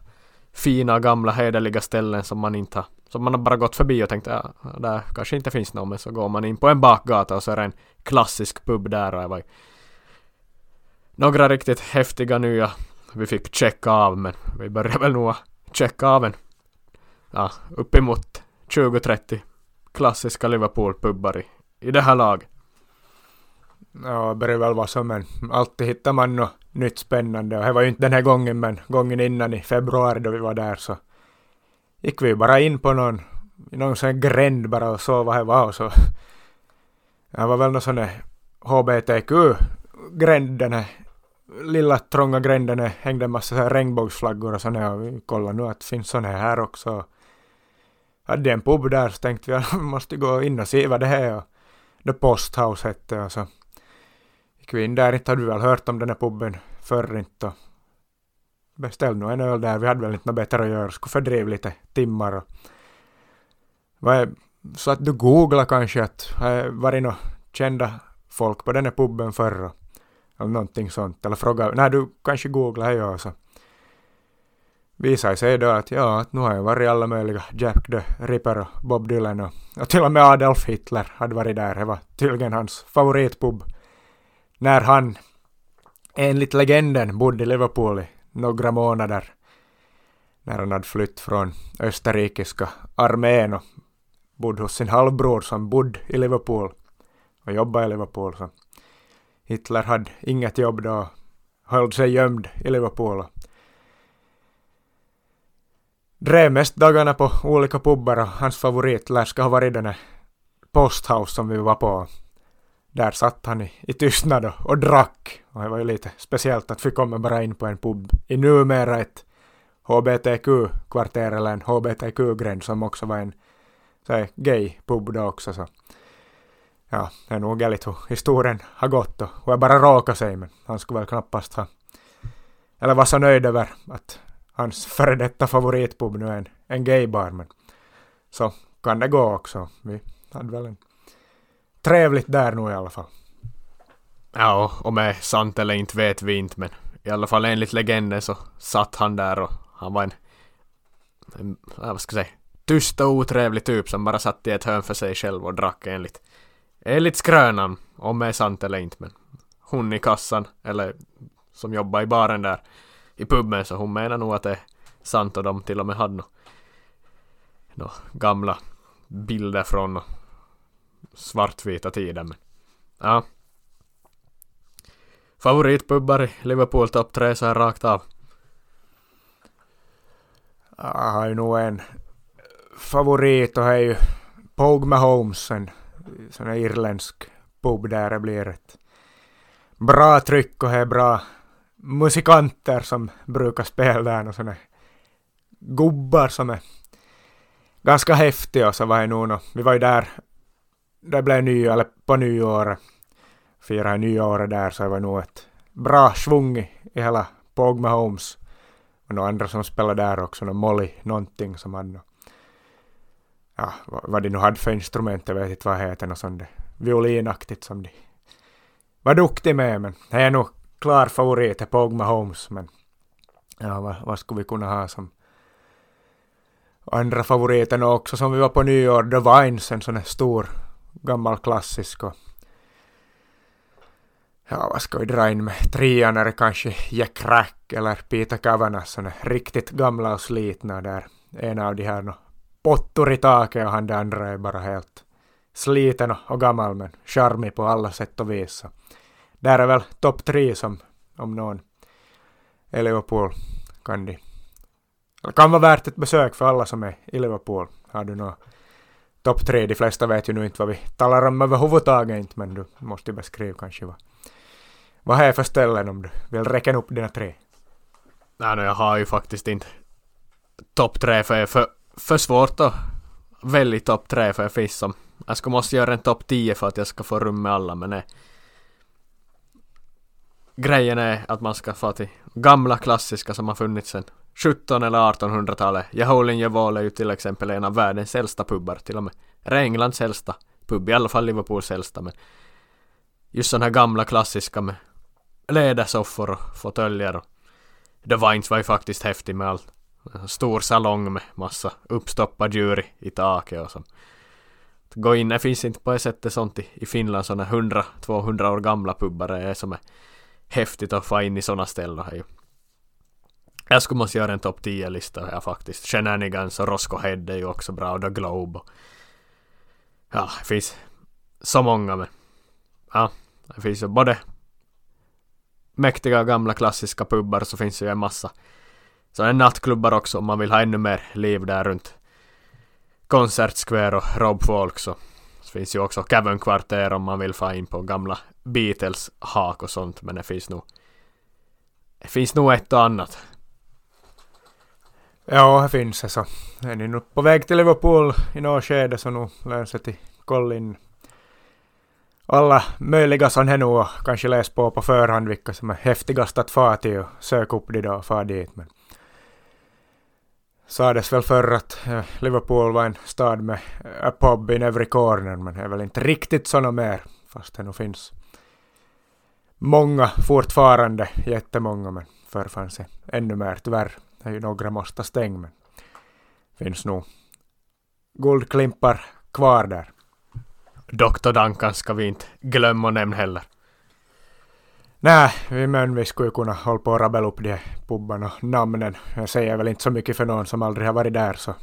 fina gamla hederliga ställen som man inte har som man har bara gått förbi och tänkt ja, där kanske inte finns någon men så går man in på en bakgata och så är det en klassisk pub där och det var ju... några riktigt häftiga nya vi fick checka av men vi började väl nog checka av en ja, uppemot 20-30 klassiska Liverpool-pubbar i, i det här laget. Ja, det börjar väl vara så men alltid hittar man något nytt spännande och det var ju inte den här gången men gången innan i februari då vi var där så gick vi bara in på någon, någon sån gränd bara och såg vad det var och så det var väl någon sån här HBTQ-gränd den här lilla trånga gränden hängde en massa regnbågsflaggor och sådana och vi kollade nu att det finns sådana här också. Hade en pub där så tänkte vi att vi måste gå in och se vad det är. är. The Posthouse hette och så alltså. gick vi in där, inte hade vi väl hört om den här puben förr inte. Beställde nog en öl där, vi hade väl inte något bättre att göra, skulle fördriva lite timmar och så att du googlar kanske att har varit några kända folk på den här puben förr eller någonting sånt. Eller fråga, när du kanske googlar här och så visar sig då att ja, att nu har jag varit alla möjliga Jack the Ripper och Bob Dylan och, och till och med Adolf Hitler hade varit där. Det var tydligen hans favoritpub när han enligt legenden bodde i Liverpool i några månader när han hade flytt från österrikiska armén och bodde hos sin halvbror som bodde i Liverpool och jobbade i Liverpool. Så Hitler hade inget jobb då, höll sig gömd i Liverpool. Drev mest dagarna på olika pubbar och hans favorit lär ska ha varit den här Posthouse som vi var på. där satt han i, i tystnad och, och drack. Och det var ju lite speciellt att vi kommer bara in på en pub i numera ett HBTQ-kvarter eller en HBTQ-gränd som också var en så gay-pub då också. Så. Ja, det är nog galet hur historien har gått och hur jag bara råkade sig men han skulle väl knappast ha eller vara så nöjd över att hans före detta favoritpub nu är en, en gaybar men så kan det gå också. Vi hade väl en trevligt där nu i alla fall. Ja, om det är sant eller inte vet vi inte men i alla fall enligt legenden så satt han där och han var en, en vad ska jag säga, tyst och otrevlig typ som bara satt i ett hörn för sig själv och drack enligt, enligt skrönan, om det är sant eller inte men hon i kassan, eller som jobbar i baren där i puben så hon menar nog att det är sant och de till och med hade några no, gamla bilder från svartvita tiden men ja Favoritpubbar i Liverpool topp tre så här rakt av? Jag har ju nog en favorit och det är ju Pogue Mahomes, en sån här irländsk pub där det blir ett bra tryck och det är bra musikanter som brukar spela där och såna gubbar som är ganska häftiga så var det nog vi var ju där det blev ny, eller på nyåret firade nyåret där så det var nog ett bra svung i hela Pogma Homes. och några andra som spelade där också, någon Molly någonting som hade ja, vad de nu hade för instrument, jag vet inte vad det heter, något sånt violinaktigt som de var duktiga med, men det är nog klar favorit, är Pogma Holmes, men ja, vad, vad skulle vi kunna ha som andra favoriten också som vi var på nyår, The Vines, en sån här stor gammal klassisk och ja, vad ska vi dra in med? Trean är kanske Jack Rack eller Peter Kavanagh, såna riktigt gamla och slitna där. En av de här no, pottor i taket och han det andra är bara helt sliten och, gammal men charmig på alla sätt och vis. Så där är väl topp tre som om någon är Liverpool kan de det kan vara värt ett besök för alla som är i Liverpool. Har du något topp tre? De flesta vet ju nu inte vad vi talar om överhuvudtaget inte men du måste ju beskriva kanske vad, vad är för ställen om du vill räkna upp dina tre. Nej, no, jag har ju faktiskt inte topp tre för, är för, för svårt att välja topp tre för jag finns som jag ska måste göra en topp 10 för att jag ska få rum med alla men nej. Grejen är att man ska få till gamla klassiska som har funnits sen 17 eller 1800-talet. Jaholin Jevol är ju till exempel en av världens äldsta pubbar till och med. Är Englands äldsta pub, i alla fall Liverpools äldsta men just sådana här gamla klassiska med lädersoffor och fåtöljer och The Vines var ju faktiskt häftig med allt. Stor salong med massa uppstoppad djur i taket och så. Gå in, det finns inte på det sättet sånt i, i Finland sådana 100-200 år gamla pubbar det är som är häftigt att få in i sådana ställen här ju. Jag skulle måste göra en topp 10-lista här faktiskt. Shenanigans och Roscoe Head är ju också bra och The Globe och... Ja, det finns så många men... Ja, det finns ju både mäktiga gamla klassiska pubbar så finns det ju en massa sådana nattklubbar också om man vill ha ännu mer liv där runt Konsertskvär Square och Rob Folk så finns ju också Cavern Kvarter om man vill få in på gamla Beatles hak och sånt men det finns nog det finns nog ett och annat. Ja, det finns det så. Är ni nu på väg till Liverpool i något skede så nu lär sig till kollin alla möjliga som här nu och kanske läs på på förhand vilka som är häftigast att fara till och söka upp de då och fara dit. Men sades väl förr att eh, Liverpool var en stad med a pub in every corner men det är väl inte riktigt såna mer fast det nog finns många fortfarande, jättemånga men förr fanns det ännu mer tyvärr. Det är ju några måste stänga men finns nog guldklimpar kvar där. Dr. Duncan ska vi inte glömma nämna heller. Nej, men vi skulle kunna hålla på och rabbla upp de pubban och namnen. Jag säger väl inte så mycket för någon som aldrig har varit där så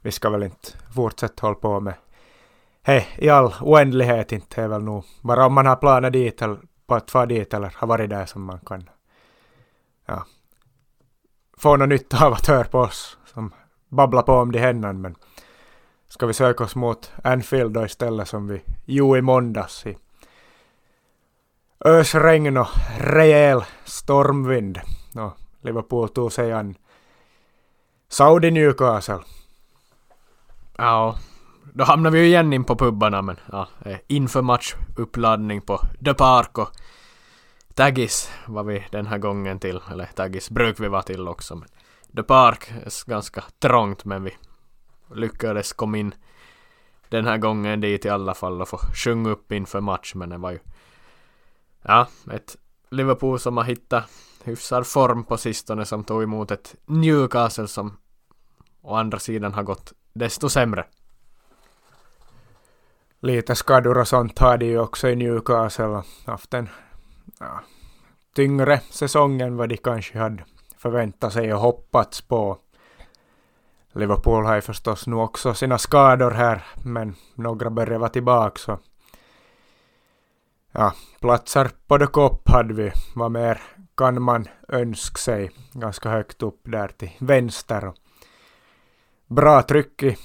vi ska väl inte fortsätta hålla på med hej, i all oändlighet inte. Det är väl nog bara om man har planer dit eller på att fara dit eller har varit där som man kan ja, få något nytta av att höra på oss som babblar på om de hännan men ska vi söka oss mot Anfield då istället som vi gjorde i måndags i ösregn och rejäl stormvind. Och Liverpool tog sig an Saudi Newcastle. Ja, då hamnar vi ju igen in på pubbarna men ja, eh, inför matchuppladdning på The Park och Taggis var vi den här gången till, eller Taggis bruk vi vara till också. Men The Park är ganska trångt men vi lyckades komma in den här gången dit i alla fall och få sjunga upp inför match men det var ju ja, ett Liverpool som har hittat hyfsad form på sistone som tog emot ett Newcastle som å andra sidan har gått desto sämre. Lite skador och sånt har de ju också i Newcastle och haft en ja, tyngre säsong än vad de kanske hade förväntat sig och hoppats på. Liverpool har ju förstås nu också sina skador här, men några börjar vara tillbaka så ja, platser på The Cop hade vi. Vad mer kan man önska sig? Ganska högt upp där till vänster. Bra tryck i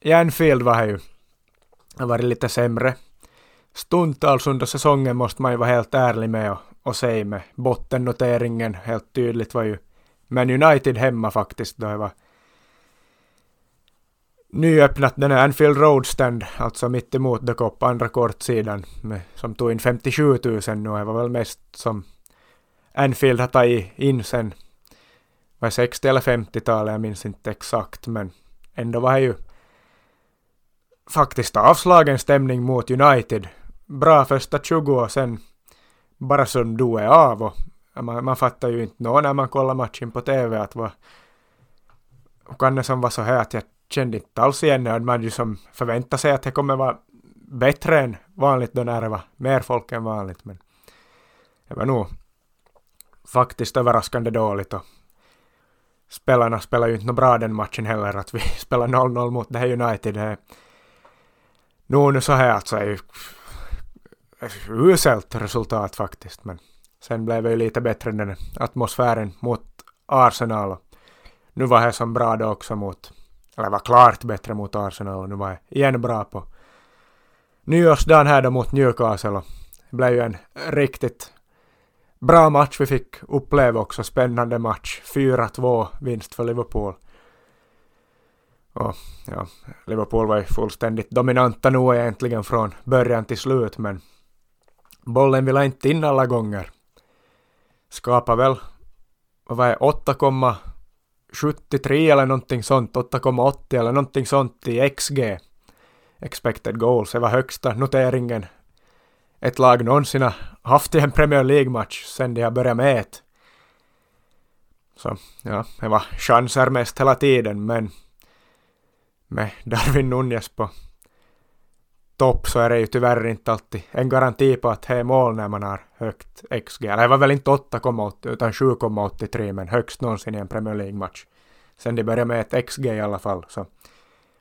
Järnfield var det ju. har varit lite sämre. Stundtals alltså under säsongen måste man ju vara helt ärlig med och, och säga med bottennoteringen helt tydligt var ju Men United hemma faktiskt då det var nyöppnat den här Anfield Road Stand, alltså mitt emot The Cop, andra kortsidan, med, som tog in 57 000 nu. Det var väl mest som Anfield har tagit in sen var 60 eller 50-talet, jag minns inte exakt, men ändå var det ju faktiskt avslagen stämning mot United. Bra första 20 och sen bara som du är av och man, man fattar ju inte nå när man kollar matchen på TV att vad kan det som var så här att jag kände inte alls igen det. Man liksom ju som förväntat sig att det kommer vara bättre än vanligt då när det var mer folk än vanligt. Men det var nog faktiskt överraskande dåligt och spelarna spelar ju inte något bra den matchen heller. Att vi [laughs] spelar 0-0 mot det här United. Det är nog nu så här alltså är ju uselt resultat faktiskt. Men sen blev det ju lite bättre den atmosfären mot Arsenal. Och nu var det som bra då också mot eller var klart bättre mot Arsenal och nu var jag igen bra på nyårsdagen här då mot Newcastle och det blev ju en riktigt bra match vi fick uppleva också, spännande match. 4-2 vinst för Liverpool. Och ja, Liverpool var ju fullständigt dominanta nu egentligen från början till slut men bollen ville inte in alla gånger. Skapade väl, vad var det, 8, 73 eller någonting sånt, 8,80 eller någonting sånt i XG. Expected goals, det var högsta noteringen ett lag någonsin har haft i en Premier League-match sen de har börjat med ett. Så ja, det var chanser mest hela tiden men med Darwin Nunez på topp så är det ju tyvärr inte alltid en garanti på att det är mål när man har högt XG. Eller det var väl inte 8,80 utan 7,83 men högst någonsin i en Premier League-match. Sen de började med ett XG i alla fall så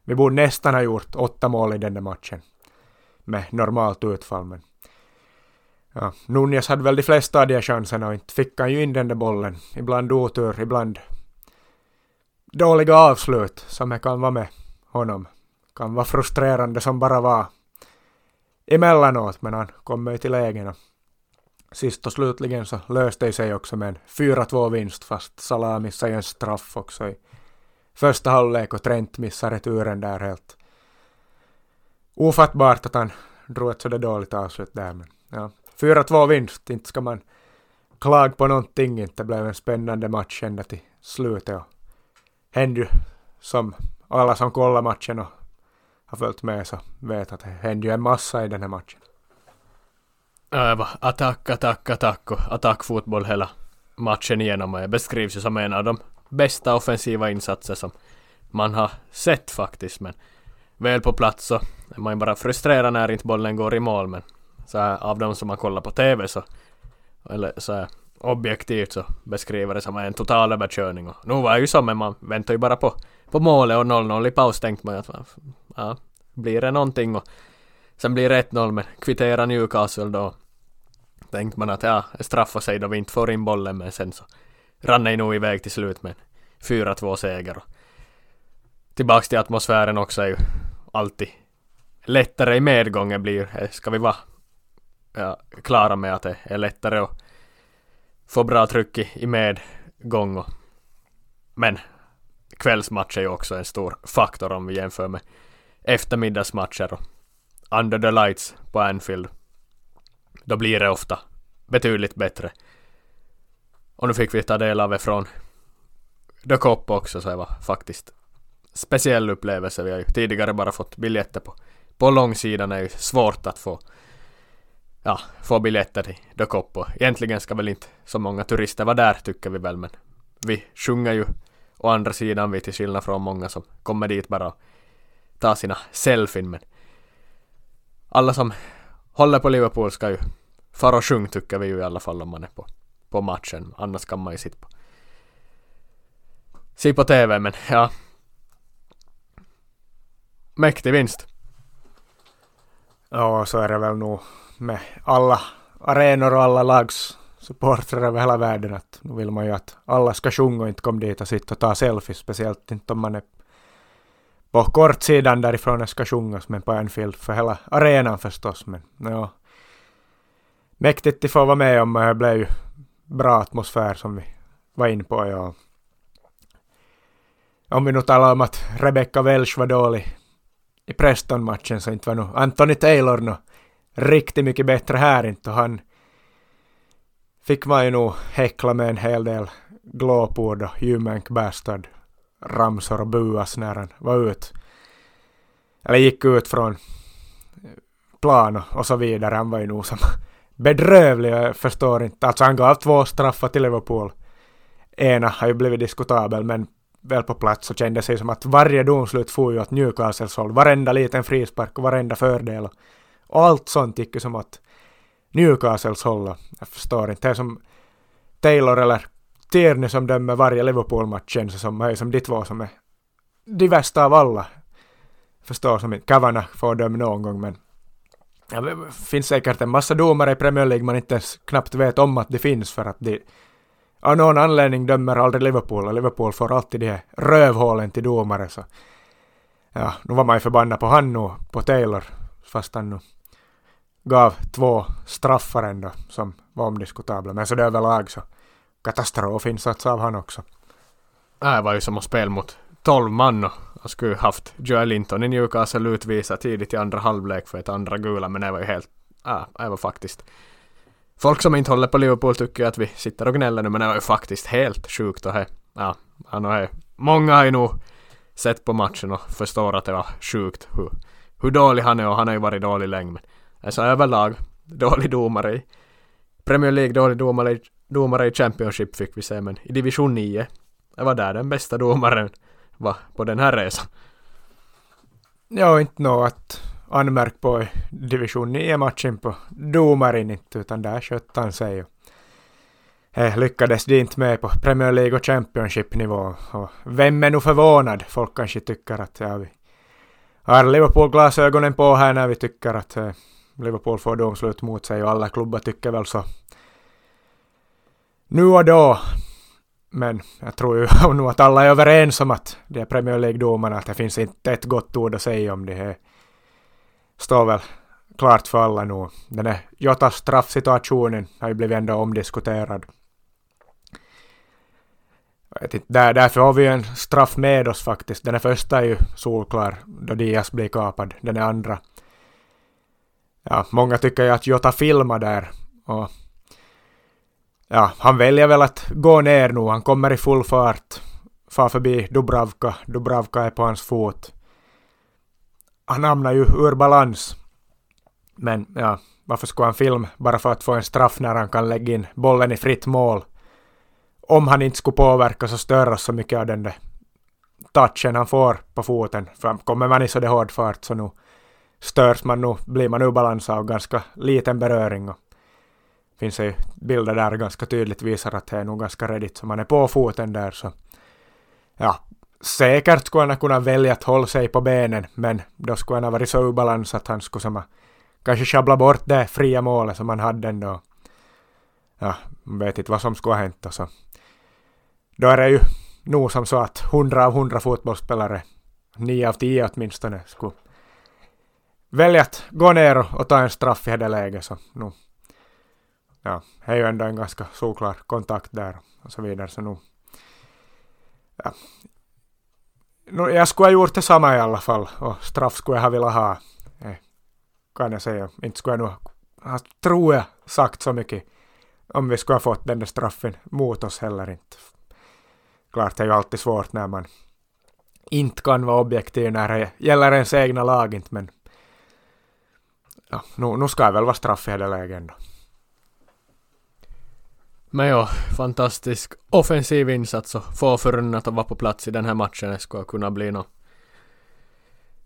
vi borde nästan ha gjort åtta mål i den där matchen med normalt utfall men ja, Nunez hade väl de flesta av de chanserna och inte fick han ju in den där bollen. Ibland otur, ibland dåliga avslut som det kan vara med honom. Kan vara frustrerande som bara var emellanåt, men han kommer ju till lägen och sist och slutligen så löste det sig också med en 4-2 vinst fast Salah missade en straff också i första halvlek och Trent missade returen där helt. Ofattbart att han drog ett sådär dåligt avslut där men ja. 4-2 vinst, inte ska man klaga på någonting, inte blev en spännande match ända till slutet och hände ju som alla som kollar matchen och har följt med så vet att det händer ju en massa i den här matchen. Ja, jag var attack, attack, attack och attackfotboll hela matchen igenom. Och jag beskrivs ju som en av de bästa offensiva insatser som man har sett faktiskt. Men väl på plats så är man ju bara frustrerad när inte bollen går i mål. Men så här, av de som man kollar på TV så eller så här, objektivt så beskriver det som en total överkörning. Och nu var det ju så men man väntar ju bara på, på målet och 0-0 i paus tänkte man att ja, blir det någonting och sen blir det 1-0 men kvitterar Newcastle då tänkte man att ja, det straffar sig då vi inte får in bollen men sen så rann det nog iväg till slut med 4-2 seger och tillbaks till atmosfären också är ju alltid lättare i medgången blir, eh, ska vi vara ja, klara med att det är lättare att få bra tryck i, i medgång. Och, men kvällsmatch är ju också en stor faktor om vi jämför med eftermiddagsmatcher och under the lights på Anfield. Då blir det ofta betydligt bättre. Och nu fick vi ta del av det från The Cop också så det var faktiskt speciell upplevelse. Vi har ju tidigare bara fått biljetter på, på långsidan är ju svårt att få ja, få biljetter till The Cop och egentligen ska väl inte så många turister vara där tycker vi väl men vi sjunger ju å andra sidan vi till skillnad från många som kommer dit bara och ta sina selfien men alla som håller på Liverpool ska ju fara och sjunga tycker vi ju i alla fall om man är på, på matchen. Annars kan man ju sitta på se på TV men ja. Mäktig vinst. Ja, så är det väl nog med alla arenor och alla lags supportrar över hela världen att nu vill man ju att alla ska sjunga och inte komma dit och sitta och ta selfies, speciellt inte om man är på kortsidan därifrån det ska sjungas, men på Anfield för hela arenan förstås. Men ja, mäktigt att få vara med om, det blev ju bra atmosfär som vi var inne på. Ja. Om vi nu talar om att Rebecca Welsh var dålig i Preston-matchen så inte var nog Anthony Taylor nu riktigt mycket bättre här inte och han fick man ju nog häckla med en hel del glåpord och humank bastard ramsor och buas när han var ut. Eller gick ut från plan och så vidare. Han var ju nog som [laughs] bedrövlig. Jag förstår inte. Alltså han gav två straffar till Liverpool. Ena har ju blivit diskutabel men väl på plats så kändes det som att varje domslut får ju åt Newcastles håll. Varenda liten frispark och varenda fördel. Och allt sånt gick ju som att Newcastles håll. Jag förstår inte. Det är som Taylor eller Tierney som dömer varje Liverpool-match känns som, är som de två som är de värsta av alla. Förstår som inte Kavana får döma någon gång men ja, det finns säkert en massa domare i Premier League man inte ens knappt vet om att det finns för att de av någon anledning dömer aldrig Liverpool och Liverpool får alltid de här rövhålen till domare så ja, nu var man ju förbannad på han nu, på Taylor, fast han nu gav två straffar ändå som var omdiskutabla. Men så det överlag så katastrofinsats av han också. Det var ju som att spela mot 12 man och skulle haft Joel Linton i Newcastle utvisad tidigt i andra halvlek för ett andra gula men det var ju helt, ja, det var faktiskt Folk som inte håller på Liverpool tycker att vi sitter och gnäller nu men det var ju faktiskt helt sjukt och he, ja, han och he, många har ju nog sett på matchen och förstår att det var sjukt hur, hur dålig han är och han har ju varit dålig länge men alltså överlag dålig domare i Premier League, dålig domare, domare i Championship fick vi se men i division 9 det var där den bästa domaren var på den här resan. Ja, inte något att anmärka på i division 9-matchen på domaren inte, utan där skötte han sig. Och eh, lyckades de inte med på Premier League och Championship-nivå. Och vem är nu förvånad? Folk kanske tycker att ja, vi har Liverpool-glasögonen på här när vi tycker att eh, Liverpool får domslut mot sig och alla klubbar tycker väl så. Nu och då men jag tror ju [laughs] nog att alla är överens om att de är Premier League-domarna, att det finns inte ett gott ord att säga om det här. Står väl klart för alla nu. Den här Jotas straffsituationen har ju blivit ändå omdiskuterad. där, därför har vi en straff med oss faktiskt. Den första är ju solklar då Diaz blir kapad. Den andra. Ja, många tycker ju att Jota filmar där. Och ja, han väljer väl att gå ner nu. Han kommer i full fart. Far förbi Dubravka. Dubravka är på hans fot. Han hamnar ju ur balans. Men ja, varför skulle han film bara för att få en straff när han kan lägga in bollen i fritt mål? Om han inte skulle påverkas och störas så mycket av den där touchen han får på foten. För kommer man i så det hård fart så nu störs man nu, blir man ur balans av ganska liten beröring. Och finns ju bilder där ganska tydligt visar att det är nog ganska redigt så man är på foten där så ja, säkert skulle han kunna välja att hålla sig på benen men då skulle han ha varit så ur balans att han skulle som kanske sjabbla bort det fria målet som han hade ändå. Ja, man vet inte vad som skulle ha hänt och så. Då är det ju nog som så att 100 av 100 fotbollsspelare, nio av tio åtminstone, skulle välja att gå ner och, och ta en straff i det läget så nu, ja, det är ju ändå en ganska solklar kontakt där och så vidare så nu, ja, nu, jag skulle ha gjort detsamma i alla fall och straff skulle jag ha velat ha. Eh, kan jag säga. Inte skulle jag nog ha, tror jag, sagt så mycket om vi skulle ha fått den där straffen mot oss heller inte. Klart det är ju alltid svårt när man inte kan vara objektiv när det gäller ens egna lag inte men ja, nu, nu ska jag väl vara straff i det läget ändå. Men ja, fantastisk offensiv insats och få förunnat att vara på plats i den här matchen. Det skulle kunna bli någon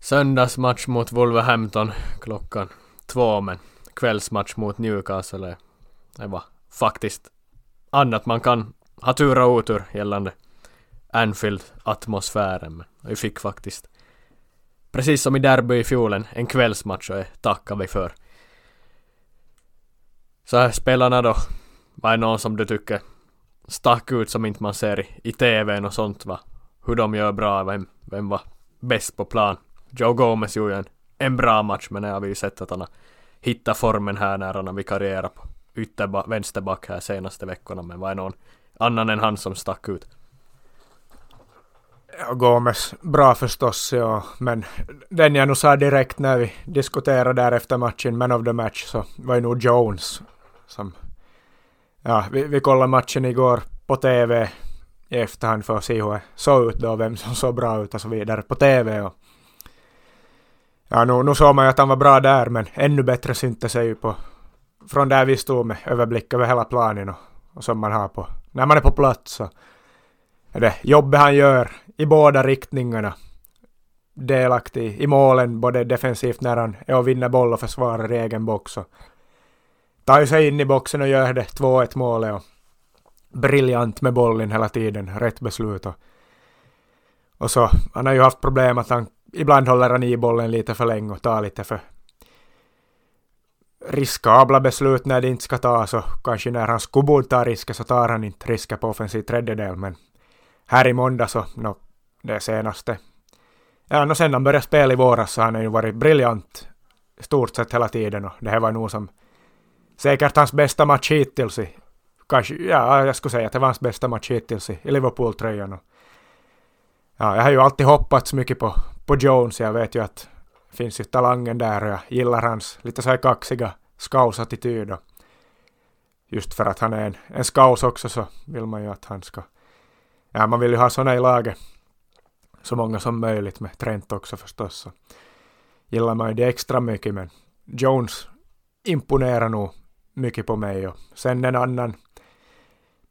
söndagsmatch mot Wolverhampton klockan två men kvällsmatch mot Newcastle det var faktiskt annat man kan ha tur och otur gällande Anfield-atmosfären. Men vi fick faktiskt, precis som i derby i fjol, en kvällsmatch och det tackar vi för. Så här spelarna då, vad är någon som du tycker stack ut som inte man ser i, i TVn och sånt va? Hur de gör bra, vem, vem var bäst på plan? Joe Gomez gjorde en, en bra match men jag har vi ju sett att han har hittat formen här när han har vikarierat på ytterba, vänsterback här senaste veckorna men vad är någon annan än han som stack ut? Ja, Gomes, bra förstås, ja. Men den jag nog sa direkt när vi diskuterade där efter matchen, man of the match, så var ju nog Jones som... Ja, vi, vi kollade matchen igår på TV i efterhand för att se hur det såg ut då, vem som såg bra ut och så vidare på TV. Och ja, nu, nu såg man ju att han var bra där, men ännu bättre syntes det ju på... Från där vi stod med överblick över hela planen och, och som man har på... När man är på plats så är det jobbet han gör i båda riktningarna. Delaktig i målen, både defensivt när han är och vinner boll och försvarar i egen box. Och tar sig in i boxen och gör det 2-1 målet. Och briljant med bollen hela tiden, rätt beslut. Och, och så, han har ju haft problem att han ibland håller han i bollen lite för länge och tar lite för riskabla beslut när det inte ska tas och kanske när han skulle borde ta risker så tar han inte risker på offensiv tredjedel men här i måndag så, no, det senaste. Ja, no, sen han började spela i våras så han har ju varit briljant stort sett hela tiden och det här var nog som säkert hans bästa match hittills i, kanske, ja, jag skulle säga att det var hans bästa match hittills i, i Liverpool-tröjan. Ja, jag har ju alltid hoppats mycket på, på Jones, jag vet ju att det finns ju talangen där och jag gillar hans lite så här kaxiga scouts-attityd just för att han är en, en scouse också så vill man ju att han ska ja, man vill ju ha sådana i laget. Så många som möjligt med Trent också förstås. Så gillar man ju det extra mycket men Jones imponerar nog mycket på mig och sen en annan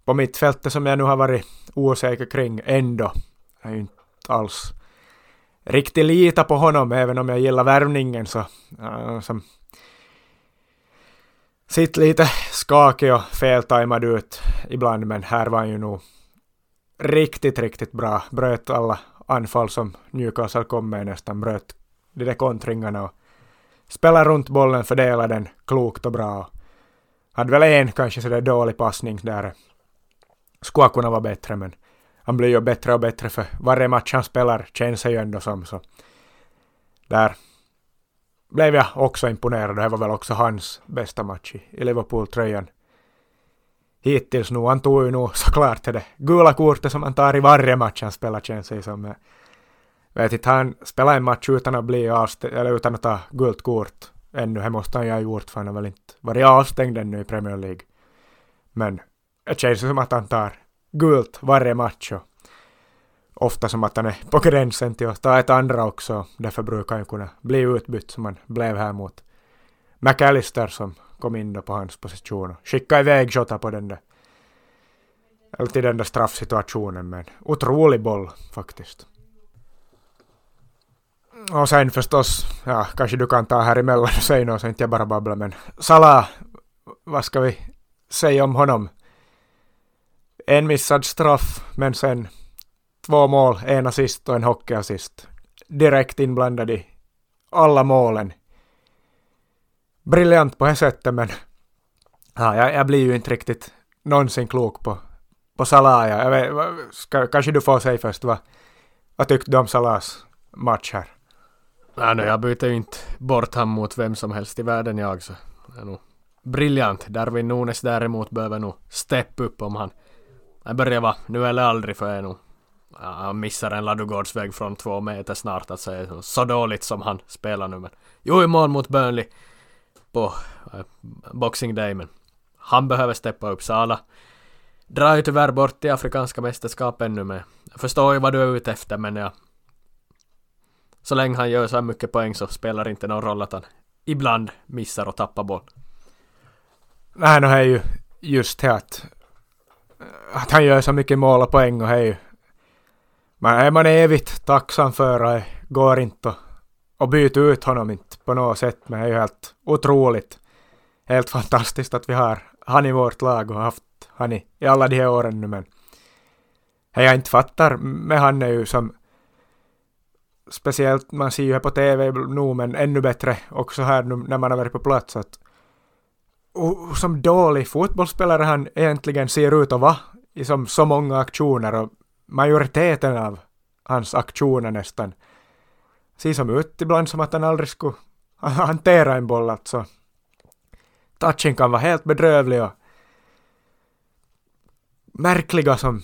på mittfältet som jag nu har varit osäker kring ändå. Jag är ju inte alls riktigt lita på honom även om jag gillar värvningen så uh, som sitt lite skakig och feltajmad ut ibland men här var han ju nog riktigt, riktigt bra. Bröt alla anfall som Newcastle kom med nästan, bröt de där kontringarna och spelade runt bollen, fördelade den klokt och bra. Hade väl en kanske sådär dålig passning där. Skulle kunna vara bättre men han blir ju bättre och bättre för varje match han spelar känns det ju ändå som så. Där blev jag också imponerad. Det var väl också hans bästa match i Liverpool-tröjan hittills nu. Han tog ju nog såklart det gula kortet som han tar i varje match han spelar känns det som. Vet inte, han spelar en match utan att bli avstängd, eller utan att ta gult kort ännu. Det måste han ju ha gjort för han har väl inte varit avstängd ännu i Premier League. Men det känns som att han tar gult varje match och ofta som att han är på gränsen till att ta ett andra också. Därför brukar han kunna bli utbytt som han blev här mot McAllister som kom in då på hans position och skickade iväg Jota på den där eller till den där straffsituationen med en otrolig boll faktiskt. Och sen förstås, ja, kanske du kan ta här emellan och [laughs] säga något så inte jag bara babblar, men Salah, vad ska vi säga om honom? En missad straff, men sen två mål, en assist och en hockeyassist. Direkt inblandad i alla målen briljant på det sättet men ja, jag, jag blir ju inte riktigt någonsin klok på, på Salah. Jag vet, ska, kanske du får säga först vad, vad tyckte du om Salahs match här? Nej, nej, jag byter ju inte bort han mot vem som helst i världen jag så. Det är nog briljant. Darwin Nunes däremot behöver nog steppa upp om han... Det börjar vara nu eller aldrig för jag nog... Ja, han missar en ladugårdsväg från två meter snart alltså, att är så dåligt som han spelar nu men... Jo, i mål mot Burnley på äh, Boxing Day men han behöver steppa upp. Sala drar ju tyvärr bort i Afrikanska Mästerskapen nu men jag förstår ju vad du är ute efter men jag så länge han gör så här mycket poäng så spelar det inte någon roll att han ibland missar och tappar boll. Nej, det är ju just det att, eh, att han gör så mycket mål och poäng och det är ju man är man evigt tacksam för det går inte att byta ut honom inte på något sätt men det är ju helt otroligt helt fantastiskt att vi har han i vårt lag och haft han i, i alla de här åren nu men det jag inte fattar med han är ju som speciellt, man ser ju här på TV nu, men ännu bättre också här nu när man har varit på plats att och som dålig fotbollsspelare han egentligen ser ut att vara i som så många aktioner och majoriteten av hans aktioner nästan ser som ut ibland som att han aldrig skulle hantera en boll alltså. Touchen kan vara helt bedrövlig och märkliga som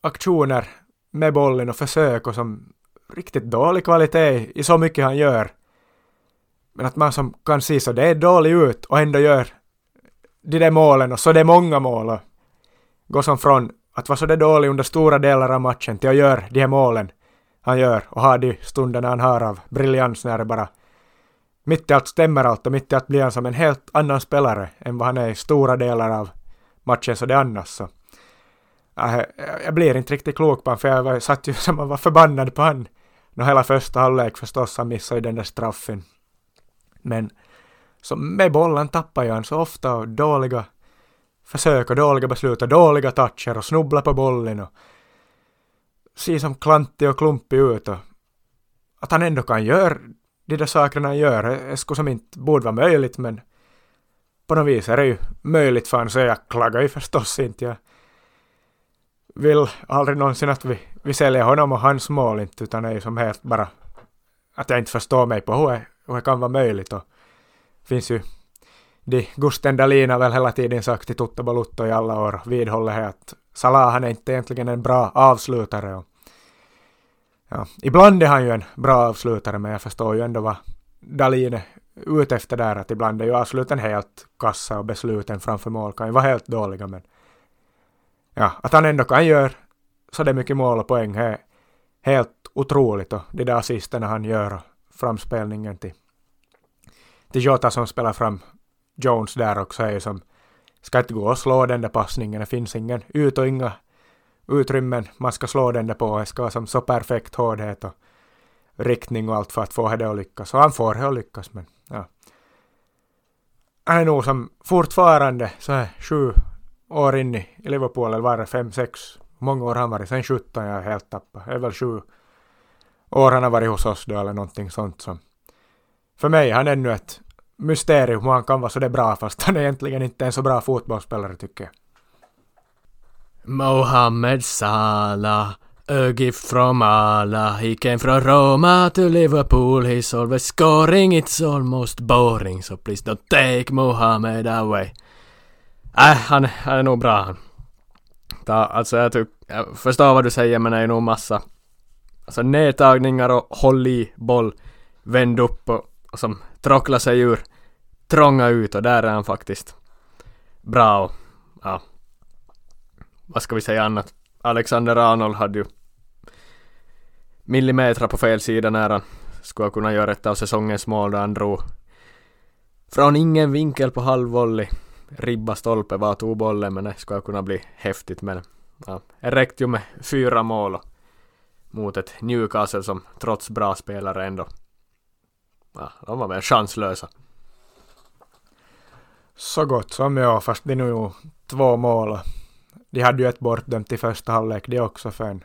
aktioner med bollen och försök och som riktigt dålig kvalitet i så mycket han gör. Men att man som kan se så det är dålig ut och ändå gör de där målen och så det är många mål och går som från att vara så där dålig under stora delar av matchen till att göra de här målen han gör och ha de stunderna han har av briljans när det bara mitt i allt stämmer allt och mitt i allt blir han som en helt annan spelare än vad han är i stora delar av matchen så det annars så. Jag, jag blir inte riktigt klok på honom för jag satt ju som man var förbannad på honom No hela första halvlek förstås, han missade ju den där straffen. Men så med bollen tappar ju han så ofta och dåliga försök och dåliga beslut och dåliga toucher och snubbla på bollen och ser som klantig och klumpig ut och att han ändå kan göra de där sakerna han gör, det skulle som inte borde vara möjligt men på något vis är det ju möjligt för honom så jag klagar ju förstås inte. Jag vill aldrig någonsin att vi, vi säljer honom och hans mål inte, utan det är ju som helt bara att jag inte förstår mig på hur det, hur det kan vara möjligt. Och finns ju de Gusten Dahlin har väl hela tiden sagt till Tutte Balutto i alla år vidhåller här att Salah han är inte egentligen en bra avslutare. Och, ja, ibland är han ju en bra avslutare men jag förstår ju ändå vad Dahlin är ute efter där att ibland är ju avsluten helt kassa och besluten framför mål kan ju vara helt dåliga men ja, att han ändå kan göra så det mycket mål och poäng är helt otroligt och de där assisterna han gör och framspelningen till, till Jota som spelar fram Jones där också är ju som ska inte gå och slå den där passningen, det finns ingen ut och inga utrymmen man ska slå den där på, det ska vara som så perfekt hårdhet och riktning och allt för att få det att lyckas. Och han får det att lyckas men ja. Han är nog som fortfarande så här sju år in i Liverpool, eller var det fem, sex, många år har han varit, sen 17 jag är helt tappad. Det är väl sju år han har varit hos oss då eller någonting sånt som. För mig han är ännu ett mysterium hur han kan vara så bra fast han är egentligen inte en så bra fotbollsspelare tycker jag. Mohammed Salah A gift from Allah, he came from Roma to Liverpool, he's always scoring, it's almost boring, so please don't take Mohammed away. Äh, han, han är nog bra han. Ta, alltså jag, tyck, jag förstår vad du säger men det är nog massa alltså nedtagningar och håll i boll, vänd upp och, och som trockla sig ur, trånga ut och där är han faktiskt bra och ja. Vad ska vi säga annat? Alexander Arnold hade ju millimeter på fel sida när han skulle kunna göra ett av säsongens mål där han drog från ingen vinkel på halvvolley ribba stolpe var tog bollen men det skulle kunna bli häftigt men ja, det räckte ju med fyra mål mot ett Newcastle som trots bra spelare ändå ja, de var väl chanslösa. Så gott som ja, fast det är nog två mål. De hade ju ett bortdömt i första halvlek det också för en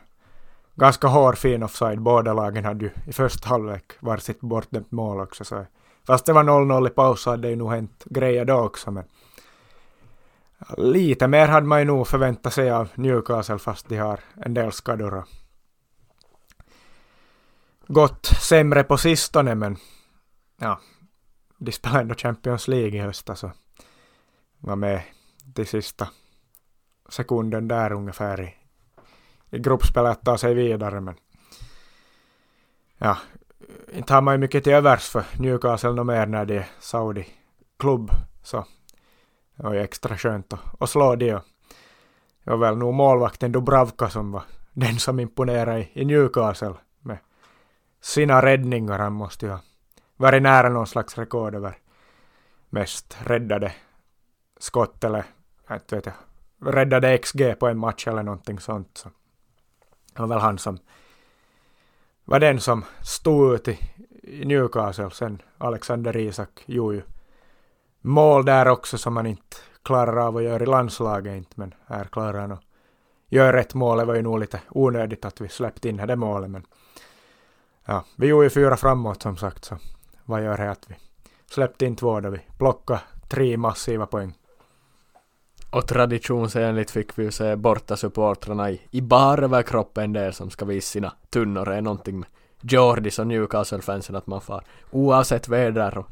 ganska hårfin offside. Båda lagen hade ju i första halvlek varsitt bortdömt mål också. Så. Fast det var 0-0 i paus så hade det ju nog hänt grejer då också. Men Lite mer hade man ju nog förväntat sig av Newcastle fast de har en del skador. gått sämre på sistone men ja, de spelade ändå Champions League i höst och var med till sista sekunden där ungefär i, i gruppspelet att ta sig vidare men ja, inte har man ju mycket till övers för Newcastle no mer när det är Saudi-klubb så det var ju extra skönt att, att slå det och det var väl nog målvakten Dubravka som var den som imponerade i, i Newcastle med sina räddningar. Han måste ju ha varit nära någon slags rekord över mest räddade skott eller inte vet jag, räddade XG på en match eller någonting sånt. Så det var väl han som var den som stod ut i, i Newcastle. Sen Alexander Isak gjorde ju mål där också som han inte klarar av att göra i landslaget inte, men här klarar han att göra rätt mål. Det var ju nog lite onödigt att vi släppte in det målet, men ja, vi gjorde ju fyra framåt som sagt, så vad gör det att vi släppte in två då vi plockade tre massiva poäng. Och traditionsenligt fick vi ju se borta supportrarna i, i bara överkroppen där som ska visa sina tunnor. Det är någonting med Jordis och Newcastle-fansen att man får oavsett väder och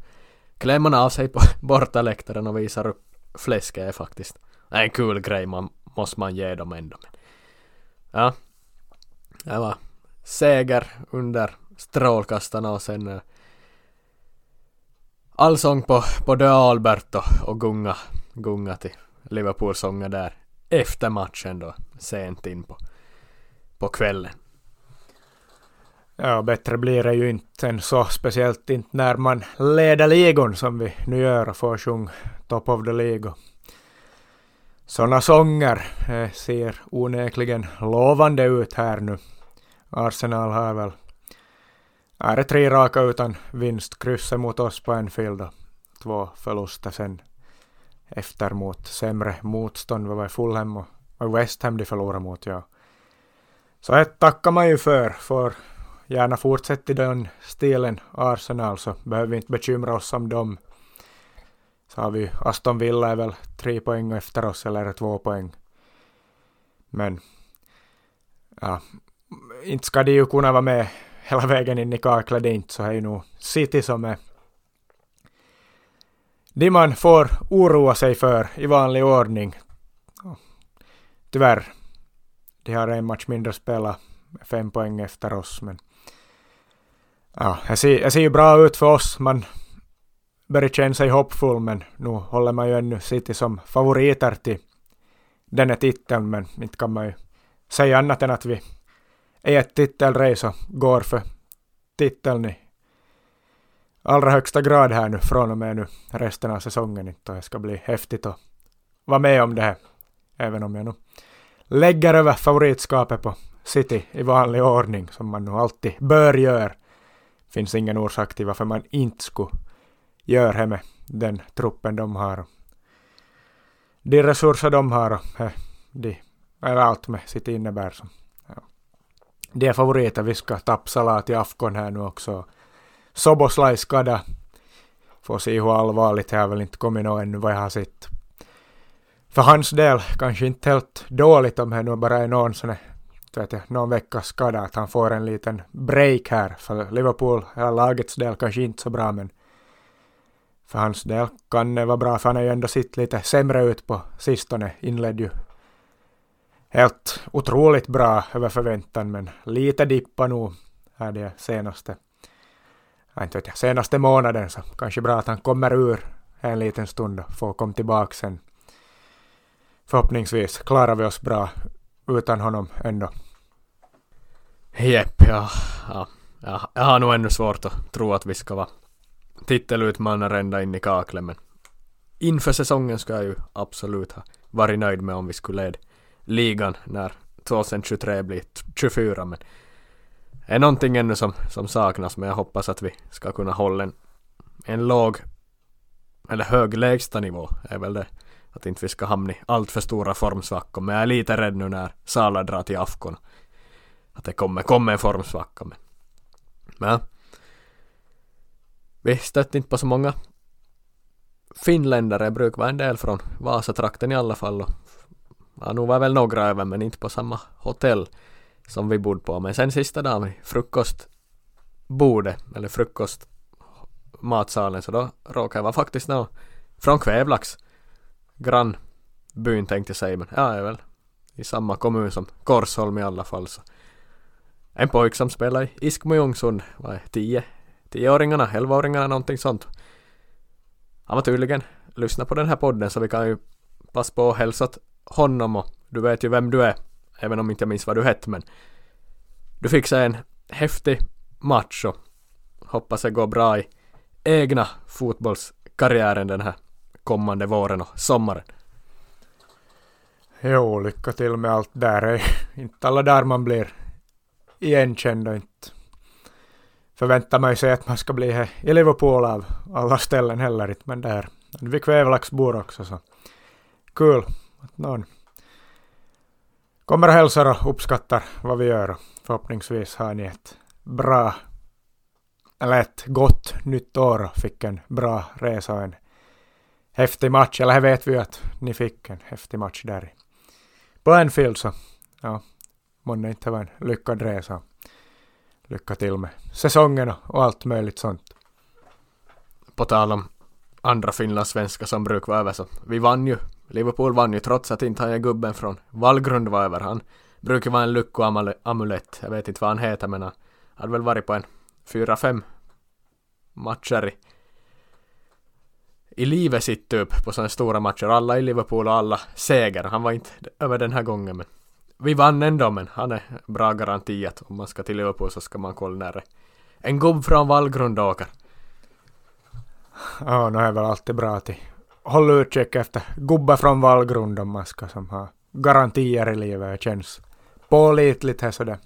klär man av sig på [laughs] bortaläktaren och visar upp fläsket är faktiskt en kul grej man måste man ge dem ändå. Ja, det var seger under strålkastarna och sen eh, allsång på, på De Albert och, och gunga, gunga till Liverpool-sånger där efter matchen då, sent in på, på kvällen. Ja, bättre blir det ju inte än så, speciellt inte när man leder ligon som vi nu gör och får sjunga Top of the League. Sådana sånger eh, ser onekligen lovande ut här nu. Arsenal har väl är det tre raka utan vinst, krysset mot oss på Anfield och två förluster sen efter mot sämre motstånd. Vi var Fulham och West Ham de förlorade mot, ja. Så det tackar man ju för, för gärna fortsätta i den stilen Arsenal så behöver vi inte bekymra oss om dem. Så har vi Aston Villa är väl tre poäng efter oss eller två poäng. Men ja, inte ska de ju kunna vara med hela vägen in i kaklet, inte så är ju nog City som är de man får oroa sig för i vanlig ordning. Tyvärr, de har en match mindre att spela, fem poäng efter oss, men ja, det ser, jag ser ju bra ut för oss. Man börjar känna sig hoppfull, men nu håller man ju ännu City som favoriter till den här titeln, men inte kan man ju säga annat än att vi är ett titelrace och går för titeln i allra högsta grad här nu från och med nu resten av säsongen. Inte. Det ska bli häftigt att vara med om det här. Även om jag nu lägger över favoritskapet på City i vanlig ordning som man nu alltid bör göra finns ingen orsak till varför man inte skulle göra det med den truppen de har. De resurser de har och de, eller allt med sitt innebär. Så, ja. De är favoriter. Vi ska tapsala till Afkon här nu också. Soboslaj skada. Får se hur allvarligt det har väl inte kommit någon ännu vad jag har sett. För hans del kanske inte helt dåligt om det nu bara är någon sån vet jag, någon veckas skada, att han får en liten break här. För Liverpool, hela lagets del, kanske inte så bra, men för hans del kan det vara bra, för han har ju ändå sett lite sämre ut på sistone. Inledde ju helt otroligt bra över förväntan, men lite dippa nog här det senaste, inte vet jag, senaste månaden, så kanske bra att han kommer ur en liten stund och får komma tillbaka sen. Förhoppningsvis klarar vi oss bra utan honom ändå. Jepp, ja, ja, ja. Jag har nog ännu svårt att tro att vi ska vara titelutmanare ända in i kaklet, men inför säsongen ska jag ju absolut ha varit nöjd med om vi skulle leda ligan när 2023 blir 24, men det är någonting ännu som, som saknas, men jag hoppas att vi ska kunna hålla en, en låg eller hög lägsta nivå är väl det. Att inte vi ska hamna i allt för stora formsvackor. Men jag är lite rädd nu när Sala drar till Afkon att det kommer, kommer en formsvacka. Men, men vi stötte inte på så många finländare, brukar vara en del från Vasatrakten i alla fall. Och, ja, nu var väl några över men inte på samma hotell som vi bodde på. Men sen sista dagen vid frukostbordet eller frukostmatsalen så då råkade jag vara faktiskt någon från Kvävlax. Grannbyn tänkte jag säga, men ja, jag är väl i samma kommun som Korsholm i alla fall. Så. En pojk som spelar i Iskmo Ljungsund, vad är tio? Tioåringarna, elvaåringarna, någonting sånt. Han var tydligen lyssna på den här podden så vi kan ju passa på att hälsa honom och du vet ju vem du är. Även om inte jag minns vad du hette men du fixar en häftig match och hoppas det går bra i egna fotbollskarriären den här kommande våren och sommaren. Jo, lycka till med allt där. [laughs] Inte alla där man blir igenkänd och inte. Förväntar man sig att man ska bli här i Liverpool av alla ställen heller inte, men där. Vi kvävlaxbor också så. Kul. Att någon kommer och hälsar och uppskattar vad vi gör. Och förhoppningsvis har ni ett bra eller ett gott nytt år och fick en bra resa och en häftig match, eller här vet vi ju att ni fick en häftig match där på Anfield så ja, månne inte var en lyckad resa. Lycka till med säsongen och allt möjligt sånt. På tal om andra finlandssvenskar som brukar vara över så vi vann ju. Liverpool vann ju trots att inte han är gubben från Vallgrund var över. Han brukar vara en lyckoamulett. Jag vet inte vad han heter men han hade väl varit på en fyra, fem matcher i, i livet sitt typ på sådana stora matcher. Alla i Liverpool och alla seger. Han var inte över den här gången men vi vann ändå men han är bra garanti att om man ska till Liverpool så ska man kolla när en gubb från Vallgrund åker. Ja, nu är väl alltid bra att hålla utkik efter gubbar från Vallgrund om man ska som har garantier i livet. Det känns pålitligt här sådär.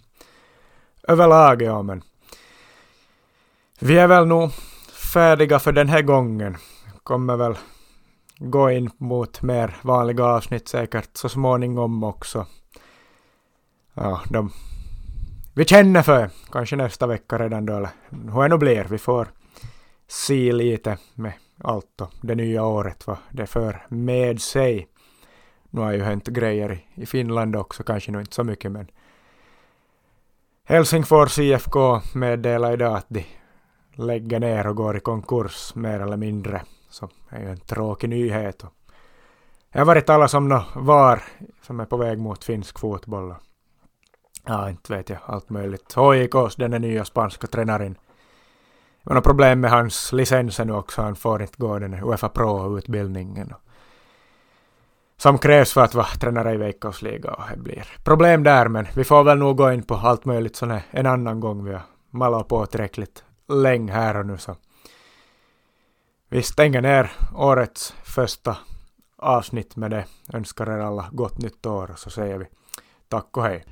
Överlag ja, men vi är väl nog färdiga för den här gången. Kommer väl gå in mot mer vanliga avsnitt säkert så småningom också. Ja, de vi känner för kanske nästa vecka redan då, eller hur det nu blir. Vi får se lite med allt och det nya året, vad det för med sig. Nu har ju hänt grejer i Finland också, kanske nu inte så mycket men Helsingfors IFK meddelar idag att de lägger ner och går i konkurs mer eller mindre. Så det är ju en tråkig nyhet. Det har varit alla som var som är på väg mot finsk fotboll. Ja, inte vet jag, allt möjligt. HIKs, den nya spanska tränaren det var något problem med hans licenser nu också. Han får inte gå den Uefa Pro-utbildningen. Som krävs för att vara tränare i Veikkausliga och det blir problem där men vi får väl nog gå in på allt möjligt sån en annan gång. Vi har mallat på tillräckligt länge här och nu så. Vi stänger ner årets första avsnitt med det. Önskar er alla gott nytt år och så säger vi tack och hej.